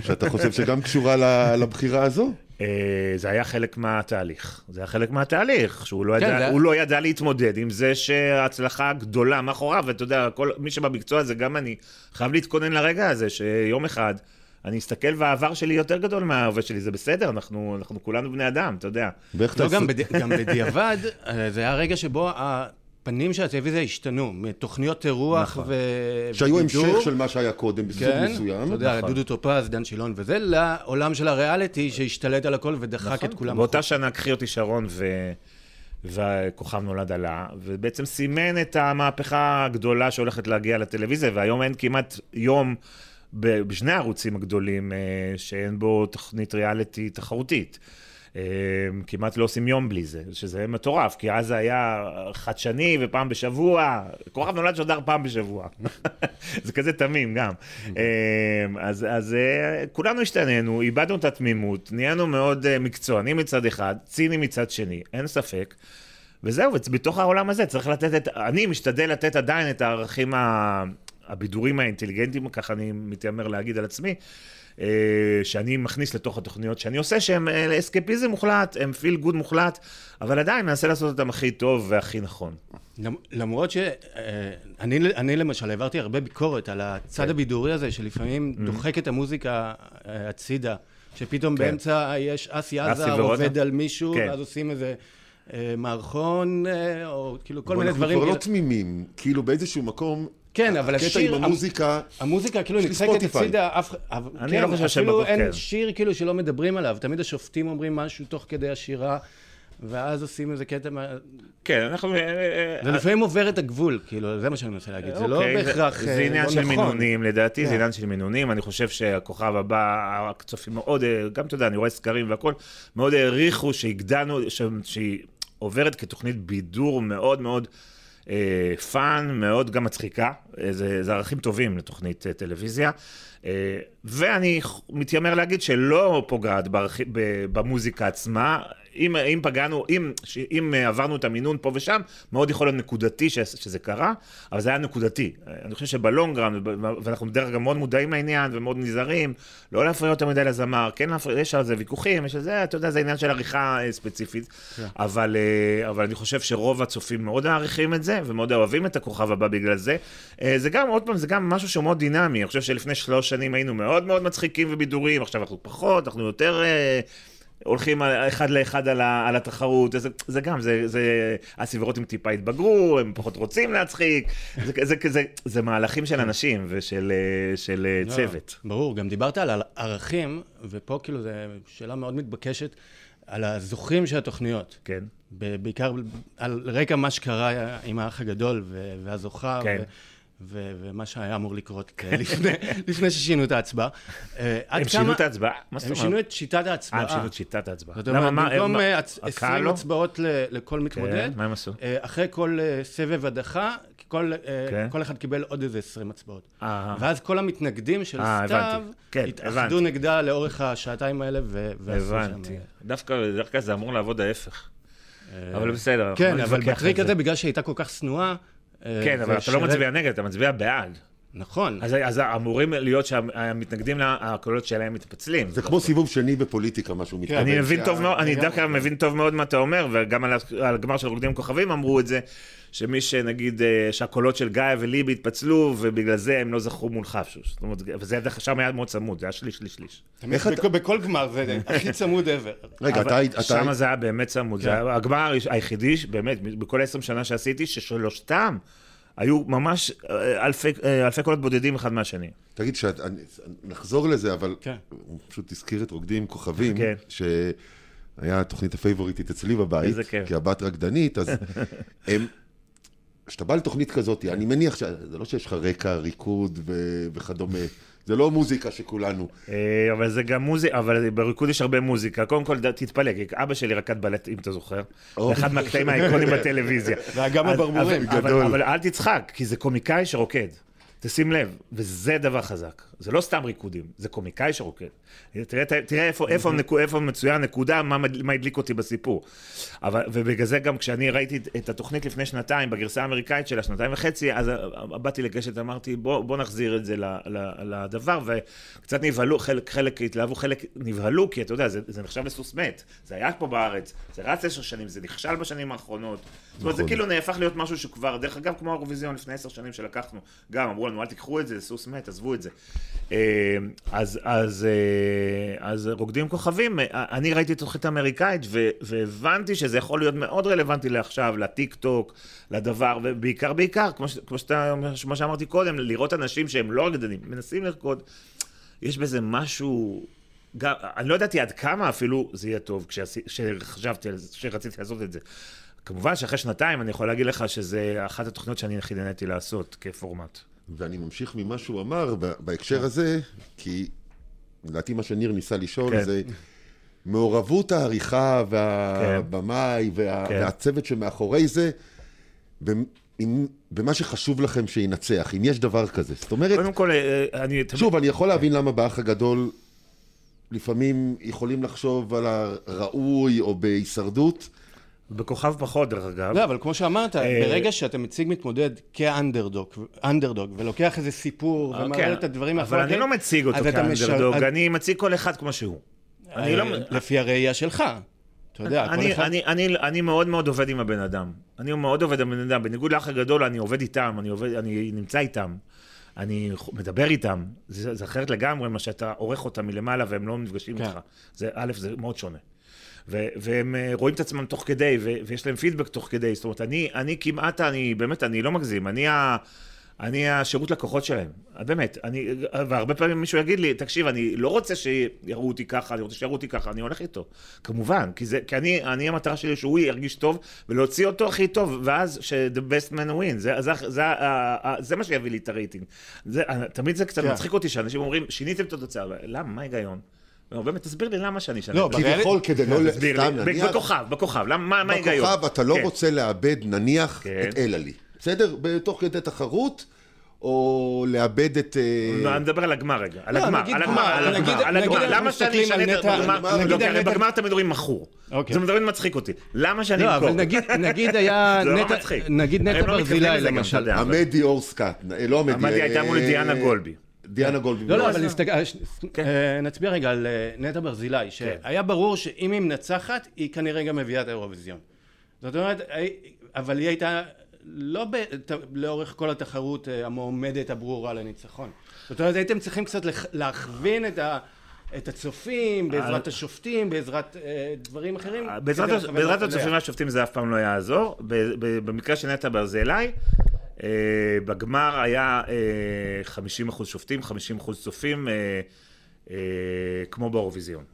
שאתה חושב שגם קשורה לבחירה הזו? אה, זה היה חלק מהתהליך, זה היה חלק מהתהליך, שהוא לא, כן, ידע, זה- הוא לא ידע להתמודד עם זה שההצלחה גדולה מאחוריו, ואתה יודע, כל, מי שבמקצוע הזה, גם אני, חייב להתכונן לרגע הזה, שיום אחד אני אסתכל והעבר שלי יותר גדול מההווה שלי, זה בסדר, אנחנו, אנחנו כולנו בני אדם, אתה יודע. לא. גם, בד... גם בדיעבד, אה, זה היה רגע שבו הפנים של הטלוויזיה השתנו, מתוכניות אירוח נכון. ו... שהיו המשך של מה שהיה קודם בסוג כן, מסוים. אתה יודע, נכון. דודו טופז, דן שילון וזה, לעולם של הריאליטי שהשתלט על הכל ודחק את כולם. באותה שנה קחי אותי שרון ו... והכוכב נולד עלה, ובעצם סימן את המהפכה הגדולה שהולכת להגיע לטלוויזיה, והיום אין כמעט יום ב- בשני הערוצים הגדולים אה, שאין בו תוכנית ריאליטי תחרותית. אה, כמעט לא עושים יום בלי זה, שזה מטורף, כי אז זה היה חדשני ופעם בשבוע, כוכב נולד שודר פעם בשבוע. זה כזה תמים גם. אה, אז, אז אה, כולנו השתננו, איבדנו את התמימות, נהיינו מאוד אה, מקצוענים מצד אחד, ציניים מצד שני, אין ספק. וזהו, ובתוך העולם הזה צריך לתת את, אני משתדל לתת עדיין את הערכים הבידורים האינטליגנטיים, ככה אני מתיימר להגיד על עצמי, שאני מכניס לתוך התוכניות שאני עושה, שהם אה, אסקפיזם מוחלט, הם פיל גוד מוחלט, אבל עדיין מנסה לעשות אותם הכי טוב והכי נכון. למ- למרות שאני אני למשל העברתי הרבה ביקורת על הצד כן. הבידורי הזה, שלפעמים Mm-hmm. דוחק את המוזיקה אה, הצידה, שפתאום כן. באמצע יש אסי עזר ורונה? עובד על מישהו, כן. ואז עושים איזה אה, מערכון, אה, או כאילו כל מיני דברים. אנחנו כבר לא. תמימים, כאילו באיזשהו מקום, כן, אבל הקטע השיר- עם המוזיקה, המוזיקה כאילו נדחקת. הצידה, אף אני כן, לא חושב אפילו שבגוף, אין כן. שיר כאילו שלא מדברים עליו, תמיד השופטים אומרים משהו תוך כדי השירה, ואז עושים איזה קטע, מה- כן, אנחנו... אה, אה, זה לפעמים עובר את הגבול, כאילו, זה מה שאני מנסה להגיד, זה לא אוקיי, בהכרח זה אה, עניין לא של נכון. מינונים, לדעתי זה כן. עניין של מינונים. אני חושב שהכוכב הבא, הצופים מאוד, אה, גם אתה יודע, אני רואה סקרים והכל, מאוד העריכו שהגדלנו, שהיא עוברת כתוכנית בידור מאוד מאוד אה, fun, מאוד גם מצחיקה. אה, זה, זה ערכים טובים לתוכנית אה, טלוויזיה. אה, ואני מתיימר להגיד שלא פוגעת במוזיקה עצמה. אם, אם פגענו, אם, אם עברנו את המינון פה ושם, מאוד יכול להיות נקודתי ש, שזה קרה, אבל זה היה נקודתי. אני חושב שב long run, ואנחנו בדרך כלל מאוד מודעים לעניין ומאוד נזהרים, לא להפריע יותר מדי לזמר, כן להפריע, יש על זה ויכוחים, יש על זה, אתה יודע, זה עניין של עריכה אה, ספציפית, אבל, אה, אבל אני חושב שרוב הצופים מאוד מעריכים את זה, ומאוד אוהבים את הכוכב הבא בגלל זה. אה, זה גם, עוד פעם, זה גם משהו שהוא מאוד דינמי, אני חושב שלפני שלוש שנים היינו מאוד מאוד מצחיקים ובידורים, עכשיו אנחנו פחות, אנחנו יותר... אה, הולכים אחד לאחד על, ה, על התחרות, זה, זה גם, זה, זה, הסבירות טיפה התבגרו, הם פחות רוצים להצחיק, זה, זה, זה, זה, זה מהלכים של אנשים ושל אה, של אה, לא, צוות. ברור, גם דיברת על ערכים, ופה כאילו זו שאלה מאוד מתבקשת, על הזוכים של התוכניות. כן. בעיקר על רקע מה שקרה עם האח הגדול והזוכה. כן. ו- ו- ומה שהיה אמור לקרות אה, לפני, לפני ששינו את ההצבעה. אה, הם שינו את ההצבעה? מה זאת הם אומרת? שינו את שיטת ההצבעה. אה, הם שינו את שיטת ההצבעה. זאת אומרת, במקום מה- אה, הצ- הקהל 20 לא? הצבעות לכל מתמודד, כן, מה הם עשו? אחרי כל סבב הדחה, כל, כן. כל אחד קיבל עוד איזה 20 הצבעות. ואז כל המתנגדים של סתיו. כן, התאחדו. נגדה לאורך השעתיים האלה. הבנתי. דווקא זה אמור לעבוד ההפך. אבל בסדר. כן, אבל בטריק. הזה, בגלל שהיא הייתה כל כך שנואה... כן, אבל אתה לא מצביע נגד, אתה מצביע בעד. נכון. אז, אז אמורים להיות שהמתנגדים לה, הקולות שלהם מתפצלים. זה כמו סיבוב שני בפוליטיקה, מה שהוא מתכוון. אני מבין טוב מאוד, אני. דווקא מבין טוב מאוד מה אתה אומר, וגם על הגמר של רוקדים כוכבים אמרו את זה, שמי שנגיד, אה, שהקולות של גיא וליבי התפצלו, ובגלל זה הם לא זכו מול חפשוש. זאת אומרת, וזה דרך שם היה מאוד צמוד, זה היה שליש, שליש, שליש. בכל- בכל גמר זה הכי צמוד ever. רגע, אתה שם זה היה באמת צמוד, זה היה הגמר היחידי, באמת, בכל ה-20 שנה שעשיתי, ששלושתם היו ממש אה, אלפי אה, אלפי קולות בודדים אחד מהשני. תגיד, שאת- אני- נחזור לזה, אבל כן. הוא פשוט הזכיר את רוקדים כוכבים, כן. שהיה התוכנית הפייבוריטית אצלי בבית, איזה כיף. כי הבת רקדנית, אז הם... כשאתה בא לתוכנית כזאת, אני מניח שזה לא שיש לך רקע, ריקוד ו- וכדומה, זה לא מוזיקה שכולנו. אה, אבל זה גם מוזיקה, אבל בריקוד יש הרבה מוזיקה. קודם כל, תתפלא, כי אבא שלי רקד בלט, אם אתה זוכר. זה אחד מהקטעים האיקונים בטלוויזיה. ואגם. אבל- גדול. אבל אל תצחק, כי זה קומיקאי שרוקד. תשים לב, וזה דבר חזק. זה לא סתם ריקודים, זה קומיקאי שרוקד. תראה, תראה איפה, איפה, נקו, איפה מצויה הנקודה, מה, מה הדליק אותי בסיפור. אבל, ובגלל זה גם כשאני ראיתי את- התוכנית לפני שנתיים, בגרסה האמריקאית שלה, שנתיים וחצי, אז באתי לגשת, אמרתי, בוא, בוא נחזיר את זה לדבר, וקצת נבהלו, חלק, חלק התלהבו, חלק נבהלו, כי אתה יודע, זה, זה נחשב לסוס מת. זה היה פה בארץ, זה רץ עשר שנים, זה נכשל בשנים האחרונות. זאת אומרת, זה נכון. כאילו נהפך להיות משהו שכבר, דרך אגב, כמו האירוויזיון לפני עשר שנים שלקחנו, גם אמרו לנו, אל תיקחו את זה, זה סוס מת, עזבו את זה. אה, אז, אז, אה, אז רוקדים כוכבים, אני ראיתי תוכנית אמריקאית והבנתי שזה יכול להיות מאוד רלוונטי לעכשיו, לטיק טוק, לדבר, ובעיקר, בעיקר, כמו, ש- כמו, שאתה, כמו שאמרתי קודם, לראות אנשים שהם לא רקדנים, מנסים לרקוד, יש בזה משהו... גם, אני לא ידעתי עד כמה אפילו זה יהיה טוב כשחשבתי על זה, כשרציתי לעשות את זה. כמובן שאחרי שנתיים אני יכול להגיד לך שזה אחת התוכניות שאני הכי נהניתי לעשות כפורמט. ואני ממשיך ממה שהוא אמר בהקשר הזה, כי לדעתי מה שניר ניסה לשאול כן. זה מעורבות העריכה והבמאי וה, כן. והצוות שמאחורי זה, במה שחשוב לכם שינצח, אם יש דבר כזה. זאת אומרת, קודם כל, אה, אני... תמיד- שוב, אני יכול להבין למה באח הגדול לפעמים יכולים לחשוב על הראוי או בהישרדות. בכוכב פחות, דרך אגב. לא, אבל כמו שאמרת, אה, ברגע שאתה מציג מתמודד כאנדרדוג, אנדרדוג, ולוקח איזה סיפור, אה, ומראה כן, את הדברים אבל אני לא מציג אותו כאנדרדוג, אני מציג כל אחד כמו שהוא. לא... אה, לפי הראייה שלך. אתה יודע, כל אני, אחד... אני, אני, אני מאוד מאוד עובד עם הבן אדם. אני מאוד עובד עם הבן אדם. בניגוד לאח הגדול, אני עובד איתם, אני נמצא איתם. אני מדבר איתם. זה, זה אחרת לגמרי מה שאתה עורך אותם מלמעלה והם לא נפגשים כן. איתך. זה, א', זה מאוד שונה. ו- והם אה, רואים את עצמם תוך כדי, ו- ויש להם פידבק תוך כדי. זאת אומרת, אני, אני כמעט, אני באמת, אני לא מגזים. אני ה... אני השירות לקוחות שלהם, באמת, אני, והרבה פעמים מישהו יגיד לי, תקשיב, אני לא רוצה שיראו אותי ככה, אני רוצה שיראו אותי ככה, אני הולך איתו, כמובן, כי, זה, כי אני, אני המטרה שלי שהוא ירגיש טוב, ולהוציא אותו הכי טוב, ואז ש-the best man win, זה, זה, זה, זה, זה מה שיביא לי את הרייטינג. זה, תמיד זה קצת כן. מצחיק אותי, שאנשים אומרים, שיניתם את התוצאה, למה, מה ההיגיון? לא, באמת, תסביר לי למה שאני אשנה. לא. כביכול כדי לא... ל- תסביר סתם לי, נניח, בכוכב, בכוכב, למה, מה מה ההיגיון? בכוכב אתה לא כן. רוצה לאבד נניח כן. את אלעלי, בסדר? בתוך כדי תחרות, או לאבד את... אה, לא, אני מדבר על הגמר רגע, על לא, הגמר, על גמר, הגמר, על הגמר, על הגמר, למה שאני אשנה את הגמר? לא, על כי הרי בגמר אתם מדברים מכור. אוקיי. זה מדברים מצחיק אותי. למה שאני לא, אמכור? אבל נגיד, נגיד היה זה לא נטע, מצחיק. נגיד נטע לא ברזילי למשל. עמדי אורסקאט, אה, לא עמדי. עמדי הייתה אה, מול דיאנה גולבי. דיאנה גולבי. לא, לא, לא, אבל נסתכל, ש- כן. אה, נצביע רגע על אה, נטע ברזילי, שהיה ברור שאם היא מנצחת, היא כנראה גם מביאה את האירוויזיון. זאת אומרת, אה, אבל היא הייתה לא ב- ת- לאורך כל התחרות אה, המועמדת הברורה לניצחון. זאת אומרת, הייתם צריכים קצת לח- להכווין את ה... את הצופים, בעזרת השופטים, בעזרת אה, דברים אחרים. אה, בעזרת בעזרת אותם הצופים. והשופטים זה אף פעם לא יעזור. ב- ב- במקרה של נטע ברזילי, אה, בגמר היה אה, 50% שופטים, 50% צופים, אה, אה, כמו באירוויזיון.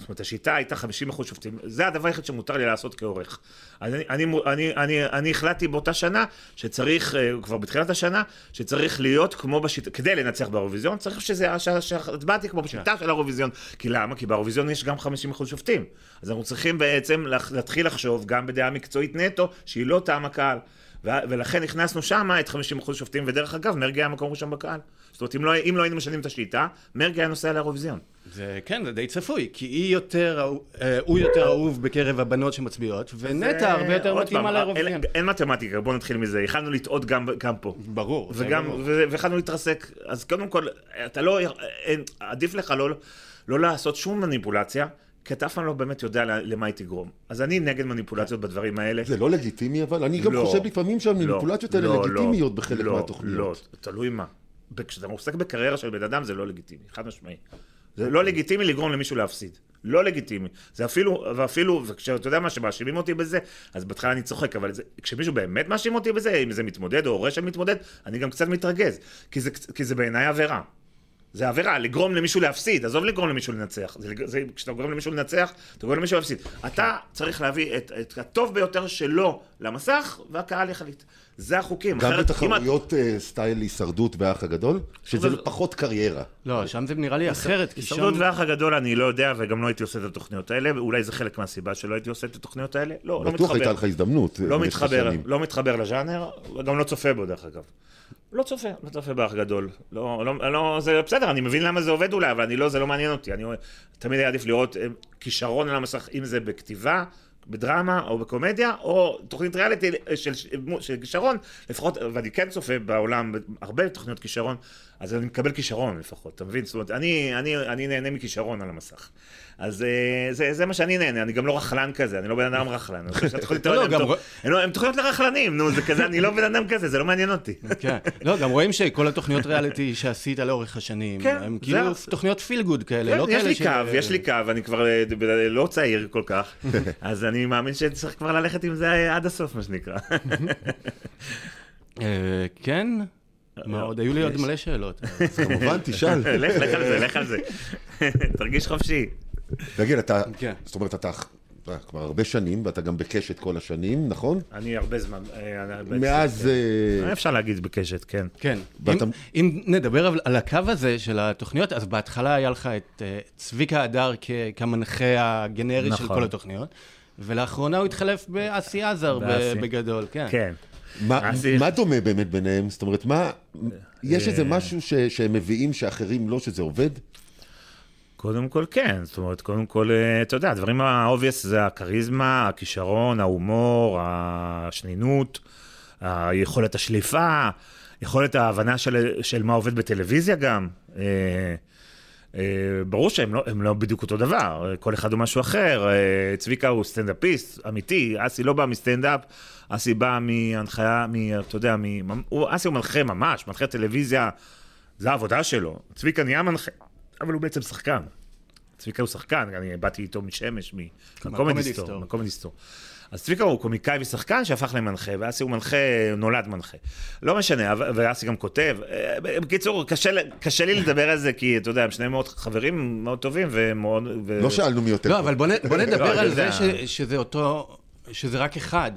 זאת אומרת, השיטה הייתה 50% שופטים, זה הדבר היחיד שמותר לי לעשות כעורך. אני, אני, אני, אני, אני החלטתי באותה שנה שצריך, אה, כבר בתחילת השנה, שצריך להיות כמו בשיטה, כדי לנצח באירוויזיון, צריך שזה, שההצבעה תהיה כמו בשיטה של האירוויזיון. כי למה? כי באירוויזיון יש גם 50% שופטים. אז אנחנו צריכים בעצם להתחיל לחשוב גם בדעה מקצועית נטו, שהיא לא טעם הקהל. ולכן הכנסנו שם את 50% שופטים, ודרך אגב, מרגי היה מקום ראשון בקהל. זאת אומרת, אם לא, אם לא היינו משנים את השיטה, מרגי היה נוסע לאירוויזיון. זה, כן, זה די צפוי, כי היא יותר, אה, הוא יותר אהוב בקרב הבנות שמצביעות, ונטע הרבה יותר מתאימה לאירוויזיון. אין, אין מתמטיקה, בואו נתחיל מזה. יכלנו לטעות גם, גם פה. ברור. וגם, ויכלנו להתרסק. אז קודם כל, אתה לא, אין, עדיף לך לא, לא לעשות שום מניפולציה. כי אתה אף פעם לא באמת יודע למה היא תגרום. אז אני נגד מניפולציות בדברים האלה. זה לא לגיטימי, אבל אני גם לא, חושב לפעמים שהמניפולציות האלה לא, לגיטימיות לא, בחלק לא, מהתוכניות. לא, תלוי מה. כשאתה עוסק בקריירה של בן אדם זה לא לגיטימי, חד משמעי. זה לא לגיטימי לגרום למישהו להפסיד. לא לגיטימי. זה אפילו, ואפילו, וכשאתה יודע מה, שמאשימים אותי בזה, אז בהתחלה אני צוחק, אבל זה, כשמישהו באמת מאשים אותי בזה, אם זה מתמודד או הורה של מתמודד, אני גם קצת מתרגז. כי זה, כי זה בעיניי עבירה. זה עבירה, לגרום למישהו להפסיד, עזוב לגרום למישהו לנצח. זה, זה, כשאתה גורם למישהו לנצח, אתה גורם למישהו להפסיד. אתה צריך להביא את, את הטוב ביותר שלו למסך, והקהל יחליט. זה החוקים. גם בתחרויות את... uh, סטייל הישרדות והאח הגדול, שזה זה... פחות קריירה. לא, שם זה נראה לי אחרת. הישרדות שם... והאח הגדול אני לא יודע, וגם לא הייתי עושה את התוכניות האלה, אולי זה חלק מהסיבה שלא הייתי עושה את התוכניות האלה. לא, לא מתחבר. בטוח הייתה לך הזדמנות. לא מתחבר, לא מתחבר לז'אנר, וגם לא צופה בו דרך אגב. לא צופה, לא צופה באח גדול. לא, לא, לא, זה בסדר, אני מבין למה זה עובד אולי, אבל אני לא, זה לא מעניין אותי. אני תמיד היה עדיף לראות אה, כישרון על המסך, אם זה בכתיבה, בדרמה או בקומדיה, או תוכנית ריאליטי של, של כישרון, לפחות, ואני כן צופה בעולם הרבה תוכניות כישרון, אז אני מקבל כישרון לפחות, אתה מבין? זאת אומרת, אני, אני, אני נהנה מכישרון על המסך. אז אה, זה, זה מה שאני נהנה, אני גם לא רכלן כזה, אני לא בן אדם רכלן. לא, הם תוכניות לרכלנים, נו, זה כזה, אני לא בן אדם כזה, זה לא מעניין אותי. כן, לא, גם רואים שכל התוכניות ריאליטי שעשית לאורך השנים, כן, הם כאילו תוכניות פיל גוד כאלה, לא כאלה ש... יש לי קו, יש לי קו, אני כבר אה, לא צעיר כל כך, אז אני מאמין שצריך כבר ללכת עם זה עד הסוף, מה שנקרא. אה, כן? מה עוד? היו לי עוד מלא שאלות. אז כמובן, תשאל. לך על זה, לך על זה. תרגיש חופשי. תגיד, אתה, כן. זאת אומרת, אתה כבר הרבה שנים, ואתה גם בקשת כל השנים, נכון? אני הרבה זמן. אה, מאז... כן. אה, אפשר להגיד בקשת, כן. כן. ואתה... אם, אם נדבר על הקו הזה של התוכניות, אז בהתחלה היה לך את uh, צביקה הדר כמנחה הגנרי נכון. של כל התוכניות, ולאחרונה הוא התחלף באסי עזר בגדול, כן. כן. מה, מה דומה באמת ביניהם? זאת אומרת, מה... יש איזה משהו ש, שהם מביאים שאחרים לא, שזה עובד? קודם כל כן, זאת אומרת, קודם כל, אה, אתה יודע, הדברים ה obvious זה הכריזמה, הכישרון, ההומור, השנינות, היכולת השליפה, יכולת ההבנה של, של מה עובד בטלוויזיה גם. אה, אה, ברור שהם לא, לא בדיוק אותו דבר, כל אחד הוא משהו אחר. צביקה הוא סטנדאפיסט אמיתי, אסי לא בא מסטנדאפ, אסי בא מהנחיה, מ, אתה יודע, מ, הוא, אסי הוא מנחה ממש, מנחה טלוויזיה, זה העבודה שלו. צביקה נהיה מנחה. אבל הוא בעצם שחקן. צביקה הוא שחקן, אני באתי איתו משמש, מהקומדיסטור. מהקומדיסטור. אז צביקה הוא קומיקאי ושחקן שהפך למנחה, ואסי הוא מנחה, נולד מנחה. לא משנה, ואסי גם כותב. אה, בקיצור, קשה, קשה לי לדבר על זה, כי אתה יודע, הם שניהם מאוד חברים מאוד טובים ומאוד... ו... לא שאלנו מי יותר לא, אבל בוא, בוא נדבר לא, על זה ש, שזה אותו, שזה רק אחד.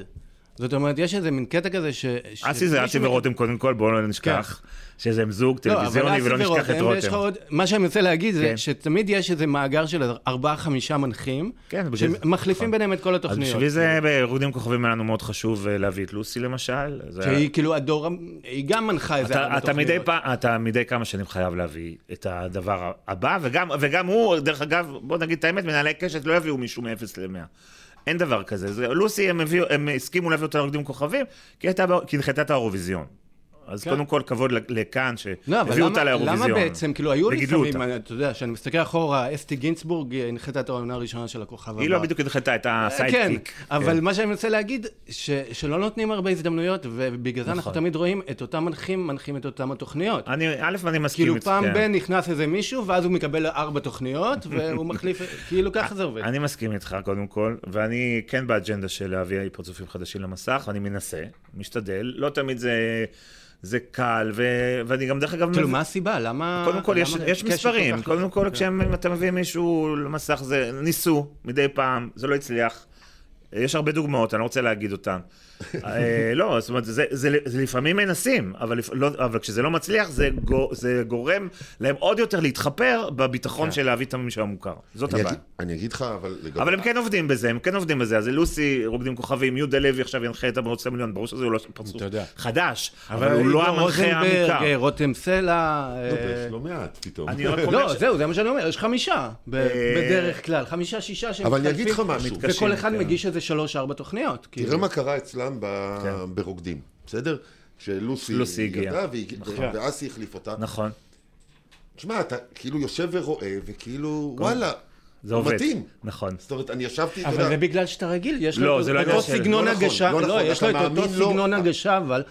זאת אומרת, יש איזה מין קטע כזה ש... אסי זה אסי ורותם קודם כל, בואו לא נשכח. כן. שזה זוג לא, טלוויזיוני ולא נשכח את רותם. מה שאני רוצה להגיד זה כן. שתמיד יש איזה מאגר של ארבעה-חמישה מנחים, כן, שמחליפים ביניהם את כל התוכניות. אז בשביל זה ברוקדים כוכבים היה לנו מאוד חשוב אה, להביא את לוסי למשל. שהיא כאילו הדור, היא גם מנחה איזה ארבע תוכניות. אתה מדי כמה שנים חייב להביא את הדבר הבא, וגם הוא, דרך אגב, בוא נגיד את האמת, מנהלי קשת לא יביאו מישהו מ-0 ל-100. אין דבר כזה. זה, לוסי, הם, הביאו, הם הסכימו להביא אותה לרוקדים כוכבים, כי היא הנחתה את האירוויזיון. אז כן. קודם כל, כבוד לכאן, שהביאו לא, אותה לאירוויזיון. למה בעצם, כאילו, היו לפעמים, אתה יודע, כשאני מסתכל אחורה, אסתי גינצבורג הנחתה את העונה הראשונה של הכוכב הבא. היא לא בדיוק הנחתה את הסיידקיק. כן, כן, אבל מה שאני מנסה להגיד, שלא נותנים הרבה הזדמנויות, ובגלל זה אנחנו נכון. תמיד רואים את אותם מנחים, מנחים את אותם התוכניות. אני, א', אני מסכים. כאילו, פעם בן נכנס איזה מישהו, ואז הוא מקבל ארבע תוכניות, והוא מחליף, כאילו, ככה זה עובד. אני מסכים איתך, קודם כל, ואני כן באג'נדה של להביא פרצופים חדשים למסך, ואני מנסה, משתדל, לא תמיד זה... זה קל, ו... ואני גם דרך אגב... כאילו, מה הסיבה? למה... קודם כל, יש, למה יש קשת מספרים. קודם כל, כן. כשאתה מביא מישהו למסך, זה ניסו מדי פעם, זה לא הצליח. יש הרבה דוגמאות, אני לא רוצה להגיד אותן. אה, לא, זאת אומרת, זה, זה, זה לפעמים מנסים, אבל, לפ- לא, אבל כשזה לא מצליח, זה, גו, זה גורם להם עוד יותר להתחפר בביטחון של להביא את המישהו המוכר. זאת אני הבעיה. אני אגיד לך, אבל... לגבי- אבל הם כן עובדים בזה, הם כן עובדים בזה. אז לוסי, רוקדים כוכבים, יהודה לוי עכשיו ינחה את המרוץ למיליון, ברור שזה לא פרצוף. חדש, אבל הוא לא המנחה המוכר. רותם סלע... לא, אה, יש לא מעט פתאום. לא, זהו, זה מה שאני אומר, יש חמישה, אה, בדרך כלל, חמישה, שישה אבל אני אגיד לך שמתחלפים, משהו. מתקשים, וכל אחד כן. מגיש איזה שלוש, ארבע תוכניות. כאילו. תראה מה קרה אצלם ב- כן. ברוקדים, בסדר? כשלוסי לוסי הגיעה. והיא- ואסי החליף אותה. נכון. תשמע, אתה כאילו יושב ורואה, וכאילו, וואלה, זה עובד. מתאים. נכון. זאת אומרת, אני ישבתי, אבל זה בגלל שאתה רגיל, יש לא, לו זה לא את עניין אותו סגנון לא נכון, הגשה, לא לא, נכון, יש אתה לו את אותו. סגנון הגשה, אבל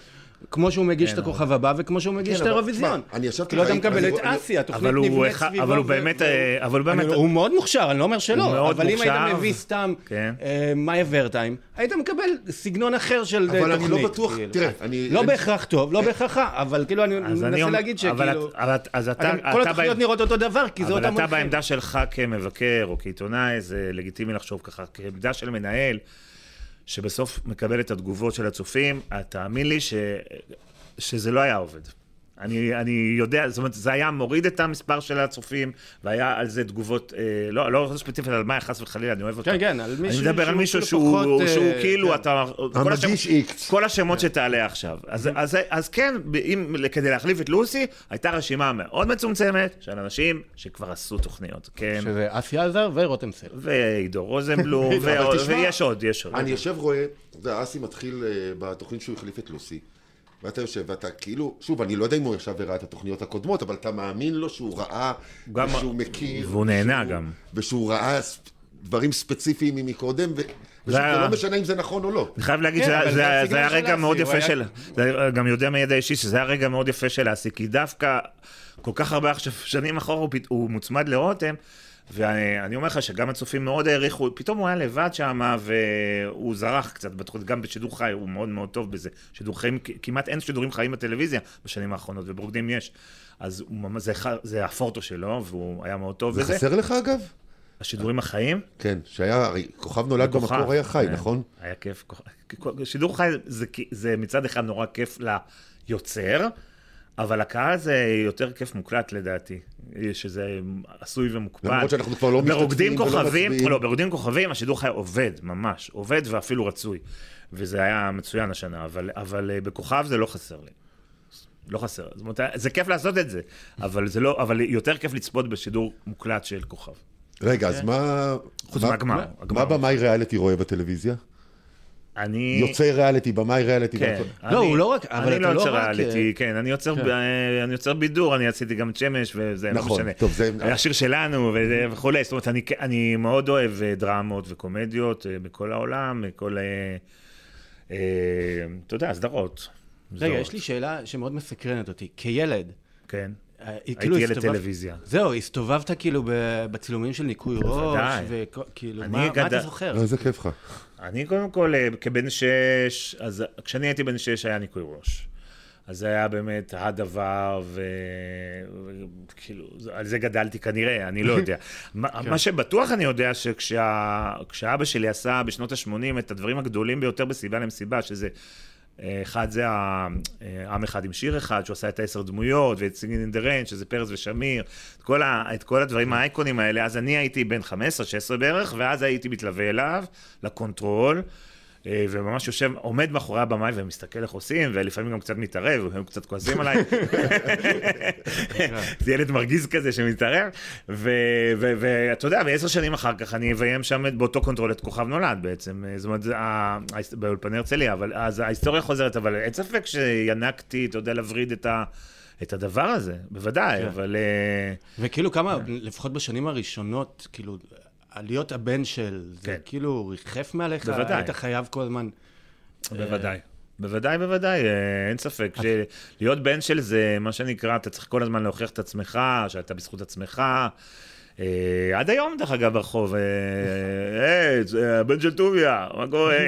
כמו שהוא מגיש את כן, הכוכב הבא וכמו שהוא מגיש את אבל האירוויזיון. אני ישבתי, אתה ראיתי- מקבל את אני- אסי, התוכנית אבל הוא נבנית סביבו. אבל הוא באמת, אה, אבל הוא באמת, אני- הוא מאוד מוכשר, אני לא אומר הוא שלא, אבל אם היית. מביא סתם כן. אה, מאיה ורטיים, היית מקבל סגנון אחר של אה, אבל תוכנית. אני לא בטוח, כאילו. תראה, אני... לא בהכרח טוב, לא בהכרח רע, אבל כאילו אני מנסה להגיד אבל שכאילו... את- אבל את- אז אתה, כל אתה התוכניות נראות אותו דבר, כי זה אבל אותם אתה מונחים. בעמדה שלך כמבקר או כעיתונאי, זה לגיטימי לחשוב ככה. כעמדה של מנהל, שבסוף מקבל את התגובות של הצופים, אז תאמין לי ש... שזה לא היה עובד. אני, אני יודע, זאת אומרת, זה היה מוריד את המספר של הצופים, והיה על זה תגובות, אה, לא, לא ספציפית על מאיה, חס וחלילה, אני אוהב אותה. כן, כן, על אני מישהו מדבר על שהוא מישהו כאילו שהוא, פחות, שהוא אה, כאילו, כן. אתה... המגיש איקס. כל השמות שתעלה עכשיו. אז, אז, אז כן, אם, כדי להחליף את לוסי, הייתה רשימה מאוד מצומצמת של אנשים שכבר עשו תוכניות. כן, שזה אסי עזר ורותם סלע. ועידו רוזנבלום, ויש עוד, יש עוד. אני יושב רואה, אתה יודע, אסי מתחיל אה, בתוכנית שהוא החליף את לוסי, ואתה יושב ואתה כאילו, שוב, אני לא יודע אם הוא ישב וראה את התוכניות הקודמות, אבל אתה מאמין לו שהוא ראה, גם- ושהוא מכיר, והוא נהנה ושהוא- גם. ושהוא ראה דברים ספציפיים ממקודם, היה- לא משנה אם זה נכון או לא. אני חייב להגיד כן, שזה זה- זה זה היה רגע מאוד יפה של... זה גם יודע מידע אישי שזה היה רגע מאוד יפה של אסי, כי דווקא כל כך הרבה עכשיו שנים אחורה הוא מוצמד לרותם, ואני אומר לך שגם הצופים מאוד העריכו, פתאום הוא היה לבד שם, והוא זרח קצת בתוכנית, גם בשידור חי, הוא מאוד מאוד טוב בזה. שידור חיים, כמעט אין שידורים חיים בטלוויזיה בשנים האחרונות, וברוקדים יש. אז הוא זה זה הפורטו שלו, והוא היה מאוד טוב זה בזה. חסר לך אגב? השידורים החיים, כן, שהיה, הרי כוכב נולד בכוכב, במקור היה חי, כן. נכון? היה כיף. כוכב- שידור חי זה, זה מצד אחד נורא כיף ליוצר, אבל הקהל זה יותר כיף מוקלט לדעתי, שזה עשוי ומוקפד. למרות שאנחנו כבר לא משתתפים ולא כוכבים, מצביעים. לא, ברוקדים כוכבים השידור חי עובד, ממש, עובד ואפילו רצוי. וזה היה מצוין השנה, אבל, אבל אה, בכוכב זה לא חסר לי. לא חסר. זאת אומרת, זה כיף לעשות את זה, אבל, זה לא, אבל יותר כיף לצפות בשידור מוקלט של כוכב. רגע, אז מה... חוץ מה- מהגמר, מה- במאי ריאליטי רואה בטלוויזיה? אני... יוצאי ריאליטי, במאי ריאליטי. כן. לא, הוא לא רק- אני לא לא יוצר ריאליטי, כן, אני יוצר כן. יוצר בידור, אני עשיתי גם את שמש, וזה לא נכון, משנה. טוב, זה- השיר שלנו וכולי, זאת אומרת, אני- אני מאוד אוהב אה, דרמות וקומדיות אה, בכל העולם, מכל... אה, אה, אתה יודע, סדרות. רגע, יש לי שאלה שמאוד מסקרנת אותי. כילד, כן. אה, הייתי כאילו ילד טלוויזיה. זהו, הסתובבת כאילו בצילומים של ניקוי ראש. וכאילו, אני מה אתה זוכר? לא, איזה כיף לך. אני קודם כל, אה, כבן שש, אז כשאני הייתי בן שש היה ניקוי ראש. אז זה היה באמת הדבר, וכאילו, על זה גדלתי כנראה, אני לא יודע. מה, מה שבטוח אני יודע, שכשאבא שלי עשה בשנות ה-80 את הדברים הגדולים ביותר בסיבה למסיבה, שזה... אחד זה ה- אה, אחד עם שיר אחד, שהוא עשה את העשר דמויות, ואת Singin' in the Rain, שזה פרס ושמיר, את כל, ה, את כל הדברים האייקוניים האלה. אז אני הייתי בן 15-16 בערך, ואז הייתי מתלווה אליו, לקונטרול, וממש יושב, עומד מאחורי הבמאי ומסתכל איך עושים, ולפעמים גם קצת מתערב, הם קצת כועסים עליי. זה ילד מרגיז כזה שמתערב, ואתה יודע, ועשר שנים אחר כך אני מביים שם באותו קונטרול את כוכב נולד בעצם, זאת אומרת, באולפני הרצליה, אבל אז ההיסטוריה חוזרת, אבל אין ספק שינקתי, אתה יודע, להבריד את ה... את הדבר הזה, בוודאי, כן. אבל... אה, וכאילו כמה, לפחות בשנים הראשונות, כאילו, להיות הבן של, זה כן. כאילו ריחף מעליך, בוודאי. היית חייב כל הזמן... בוודאי. בוודאי, בוודאי, אה, אין ספק. להיות בן של זה, מה שנקרא, אתה צריך כל הזמן להוכיח את עצמך, שאתה בזכות עצמך. אה, עד היום, דרך אגב, ברחוב, אה, אה, אה, הבן של טוביה, מה קורה?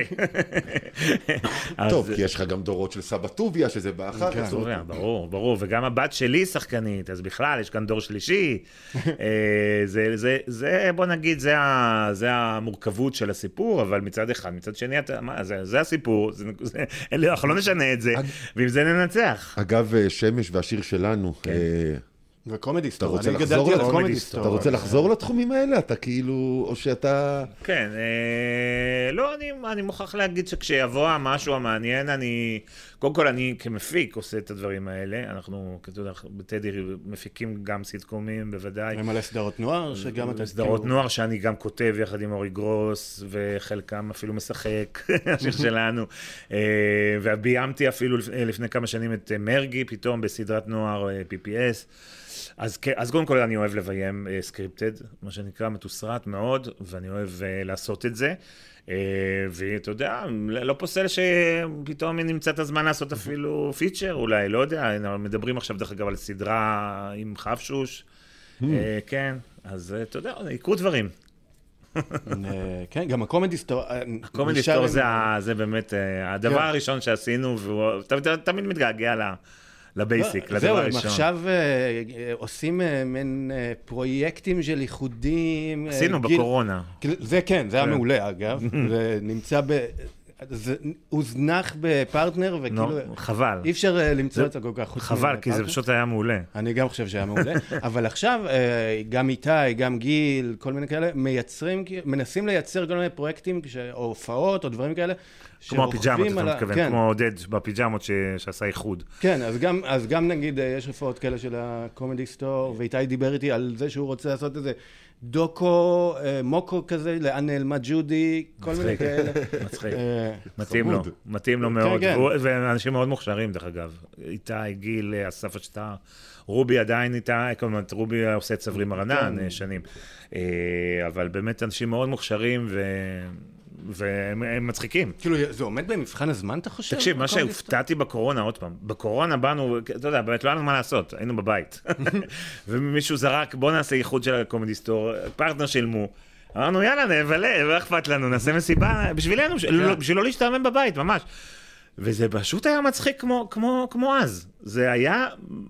טוב, כי יש לך גם דורות של סבא טוביה, שזה בא אחר כך. ברור, ברור, וגם הבת שלי שחקנית, אז בכלל, יש כאן דור שלישי. אה, זה, זה, זה, בוא נגיד, זה, ה, זה המורכבות של הסיפור, אבל מצד אחד, מצד שני, אתה, מה, זה, זה הסיפור, זה, זה, אנחנו לא נשנה את זה, ועם זה ננצח. אגב, אה, שמש והשיר שלנו, כן. אה, וקומדי סטור, רוצה אני לחזור גדלתי על קומדי סטור? אתה רוצה לחזור לתחומים האלה? אתה כאילו, או שאתה... כן, אה, לא, אני, אני מוכרח להגיד שכשיבוא המשהו המעניין, אני, קודם כל אני כמפיק עושה את הדברים האלה, אנחנו, אתה יודע, בטדי מפיקים גם סיטקומים, בוודאי. ומלא סדרות נוער, שגם אתה... סדרות כאילו- נוער שאני גם כותב יחד עם אורי גרוס, וחלקם אפילו משחק, השיר שלנו. אה, וביימתי אפילו לפ- לפני כמה שנים את אה, מרגי, פתאום בסדרת נוער אה, PPS. אז, כ- אז קודם כל אני אוהב לביים סקריפטד, מה שנקרא מתוסרט מאוד, ואני אוהב אה, לעשות את זה. אה, ואתה יודע, לא פוסל שפתאום נמצא את הזמן לעשות אפילו feature אולי, לא יודע, מדברים עכשיו דרך אגב על סדרה עם חפשוש. אה, כן, אז אה, אתה יודע, יקרו דברים. אה, כן, גם הקומדי סטור... אה, קומדי נשאר סטור עם- זה, באמת אה, הדבר כן. הראשון שעשינו, והוא תמיד- תמיד מתגעגע ל basic, לא, לדבר זהו, הם הראשון. עכשיו אה, אה, עושים אה, מין אה, פרויקטים של איחודים. עשינו גיל- בקורונה. זה כן, זה היה כן. מעולה אגב. זה נמצא ב... זה הוזנח בפרטנר, וכאילו... נו, חבל. אי אפשר למצוא את זה כל כך חוץ חבל, כי זה מפרטנר. פשוט היה מעולה. אני גם חושב שהיה מעולה, אבל עכשיו גם איתי, גם גיל, כל מיני כאלה, מייצרים, כאילו, מנסים לייצר כל מיני פרויקטים, או הופעות, או דברים כאלה. כמו הפיג'מות, אתה מתכוון, כן, כמו עודד בפיג'מות ש- שעשה איחוד. כן, אז גם, אז גם נגיד, אה, יש הופעות כאלה של הקומדי סטור, ואיתי דיבר איתי על זה שהוא רוצה לעשות איזה דוקו, אה, מוקו כזה, לאן נעלמה ג'ודי, כל מיני. כאלה. מצחיק. אה, מתאים לו. מתאים לו כן, מאוד, כן. והוא- ואנשים מאוד מוכשרים דרך אגב. איתי, גיל, אה, אסף אשטר, רובי עדיין איתה, כלומר, רובי עושה את צברי מרנן כן. שנים. אבל באמת אנשים מאוד מוכשרים ו- והם הם מצחיקים. כאילו, זה עומד במבחן הזמן, אתה חושב? תקשיב, מה? שהופתעתי בקורונה, עוד פעם, בקורונה באנו, אתה יודע, באמת לא היה לנו מה לעשות, היינו בבית. ומישהו זרק, בוא נעשה איחוד של הקומדי סטור, פרטנר שילמו. אמרנו, יאללה, נבלה, מה אכפת לנו, נעשה מסיבה בשבילנו, כן. לא- בשביל לא להשתעמם בבית, ממש. וזה פשוט היה מצחיק כמו, כמו, כמו אז. זה היה,